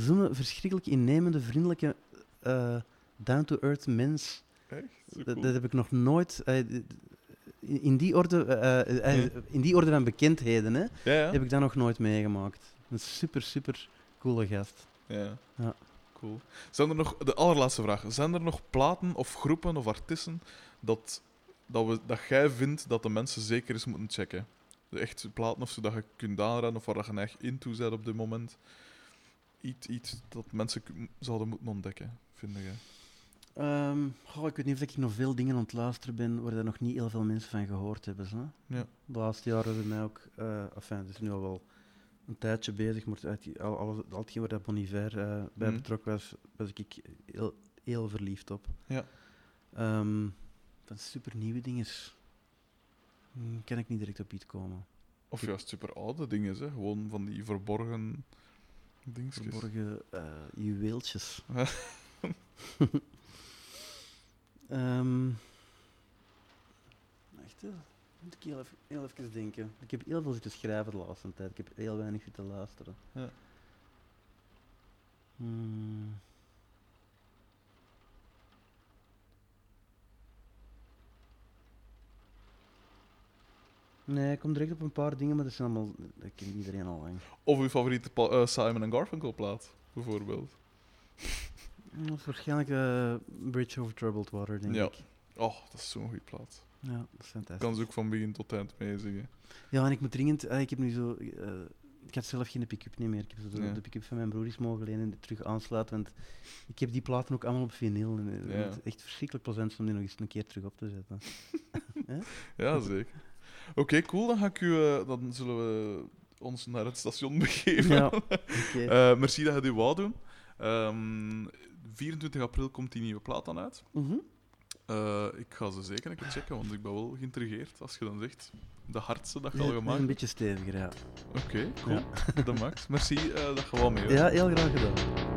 zo'n verschrikkelijk innemende, vriendelijke, eh, down-to-earth mens. Echt? Dat, cool. dat heb ik nog nooit. eh, in, die orde, eh, eh, in die orde van bekendheden hè, Ja, ja. heb ik dat nog nooit meegemaakt. Een super, super coole gast. Ja. Ja. Cool. Zijn er nog, de allerlaatste vraag. Zijn er nog platen of groepen of artiesten dat, dat, we, dat jij vindt dat de mensen zeker eens moeten checken? De echte platen of zo dat je kunt aanraden of waar je echt into bent op dit moment? Iets, iets dat mensen zouden moeten ontdekken, vind je? Ehm, goh, ik weet niet of ik nog veel dingen aan het luisteren ben waar er nog niet heel veel mensen van gehoord hebben. Zo. Ja. De laatste jaren hebben mij ook, uh, enfin, het is nu al wel een tijdje bezig, maar uit al, al, al hetgeen waar dat Bon Iver eh, bij Mhm. betrokken was, was ik heel, heel verliefd op. Ja. Ehm, van super nieuwe dingen hmm, kan ik niet direct op iets komen. Of juist super oude dingen, hè? gewoon van die verborgen dingetjes. Verborgen eh, juweeltjes. Ehm echt, hè? moet ik heel even, heel even denken. Ik heb heel veel zitten schrijven de laatste tijd. Ik heb heel weinig zitten luisteren. Ja. Hmm. Nee, ik kom direct op een paar dingen, maar dat zijn allemaal... Dat kent iedereen al lang. Of uw favoriete eh, Simon en Garfunkel plaat, bijvoorbeeld. Dat is waarschijnlijk eh, Bridge over Troubled Water, denk Ja. ik. Oh, dat is zo'n goede plaat. Ja, dat is Ik fantastisch. kan ze ook van begin tot eind meezingen. Ja, en ik moet dringend... eh, ik heb nu zo... ik had zelf geen pick-up meer. Ik heb zo de pick-up van mijn broer mogen lenen en terug aansluiten, want ik heb die platen ook allemaal op vinyl. En, Ja. Het is echt verschrikkelijk plezant om die nog eens een keer terug op te zetten. Ja, zeker. Oké, cool. Dan, ga ik u, eh, dan zullen we ons naar het station begeven. Ja, oké. Eh, merci dat je dit wou doen. Ehm, 24 april komt die nieuwe plaat dan uit. Mhm. Eh, ik ga ze zeker een keer checken, want ik ben wel geïntrigeerd als je dan zegt de hardste dat je Ja, al ja, gemaakt Een beetje steviger, ja. Oké, cool. De max. Merci dat je wel mee. Ja, heel graag gedaan.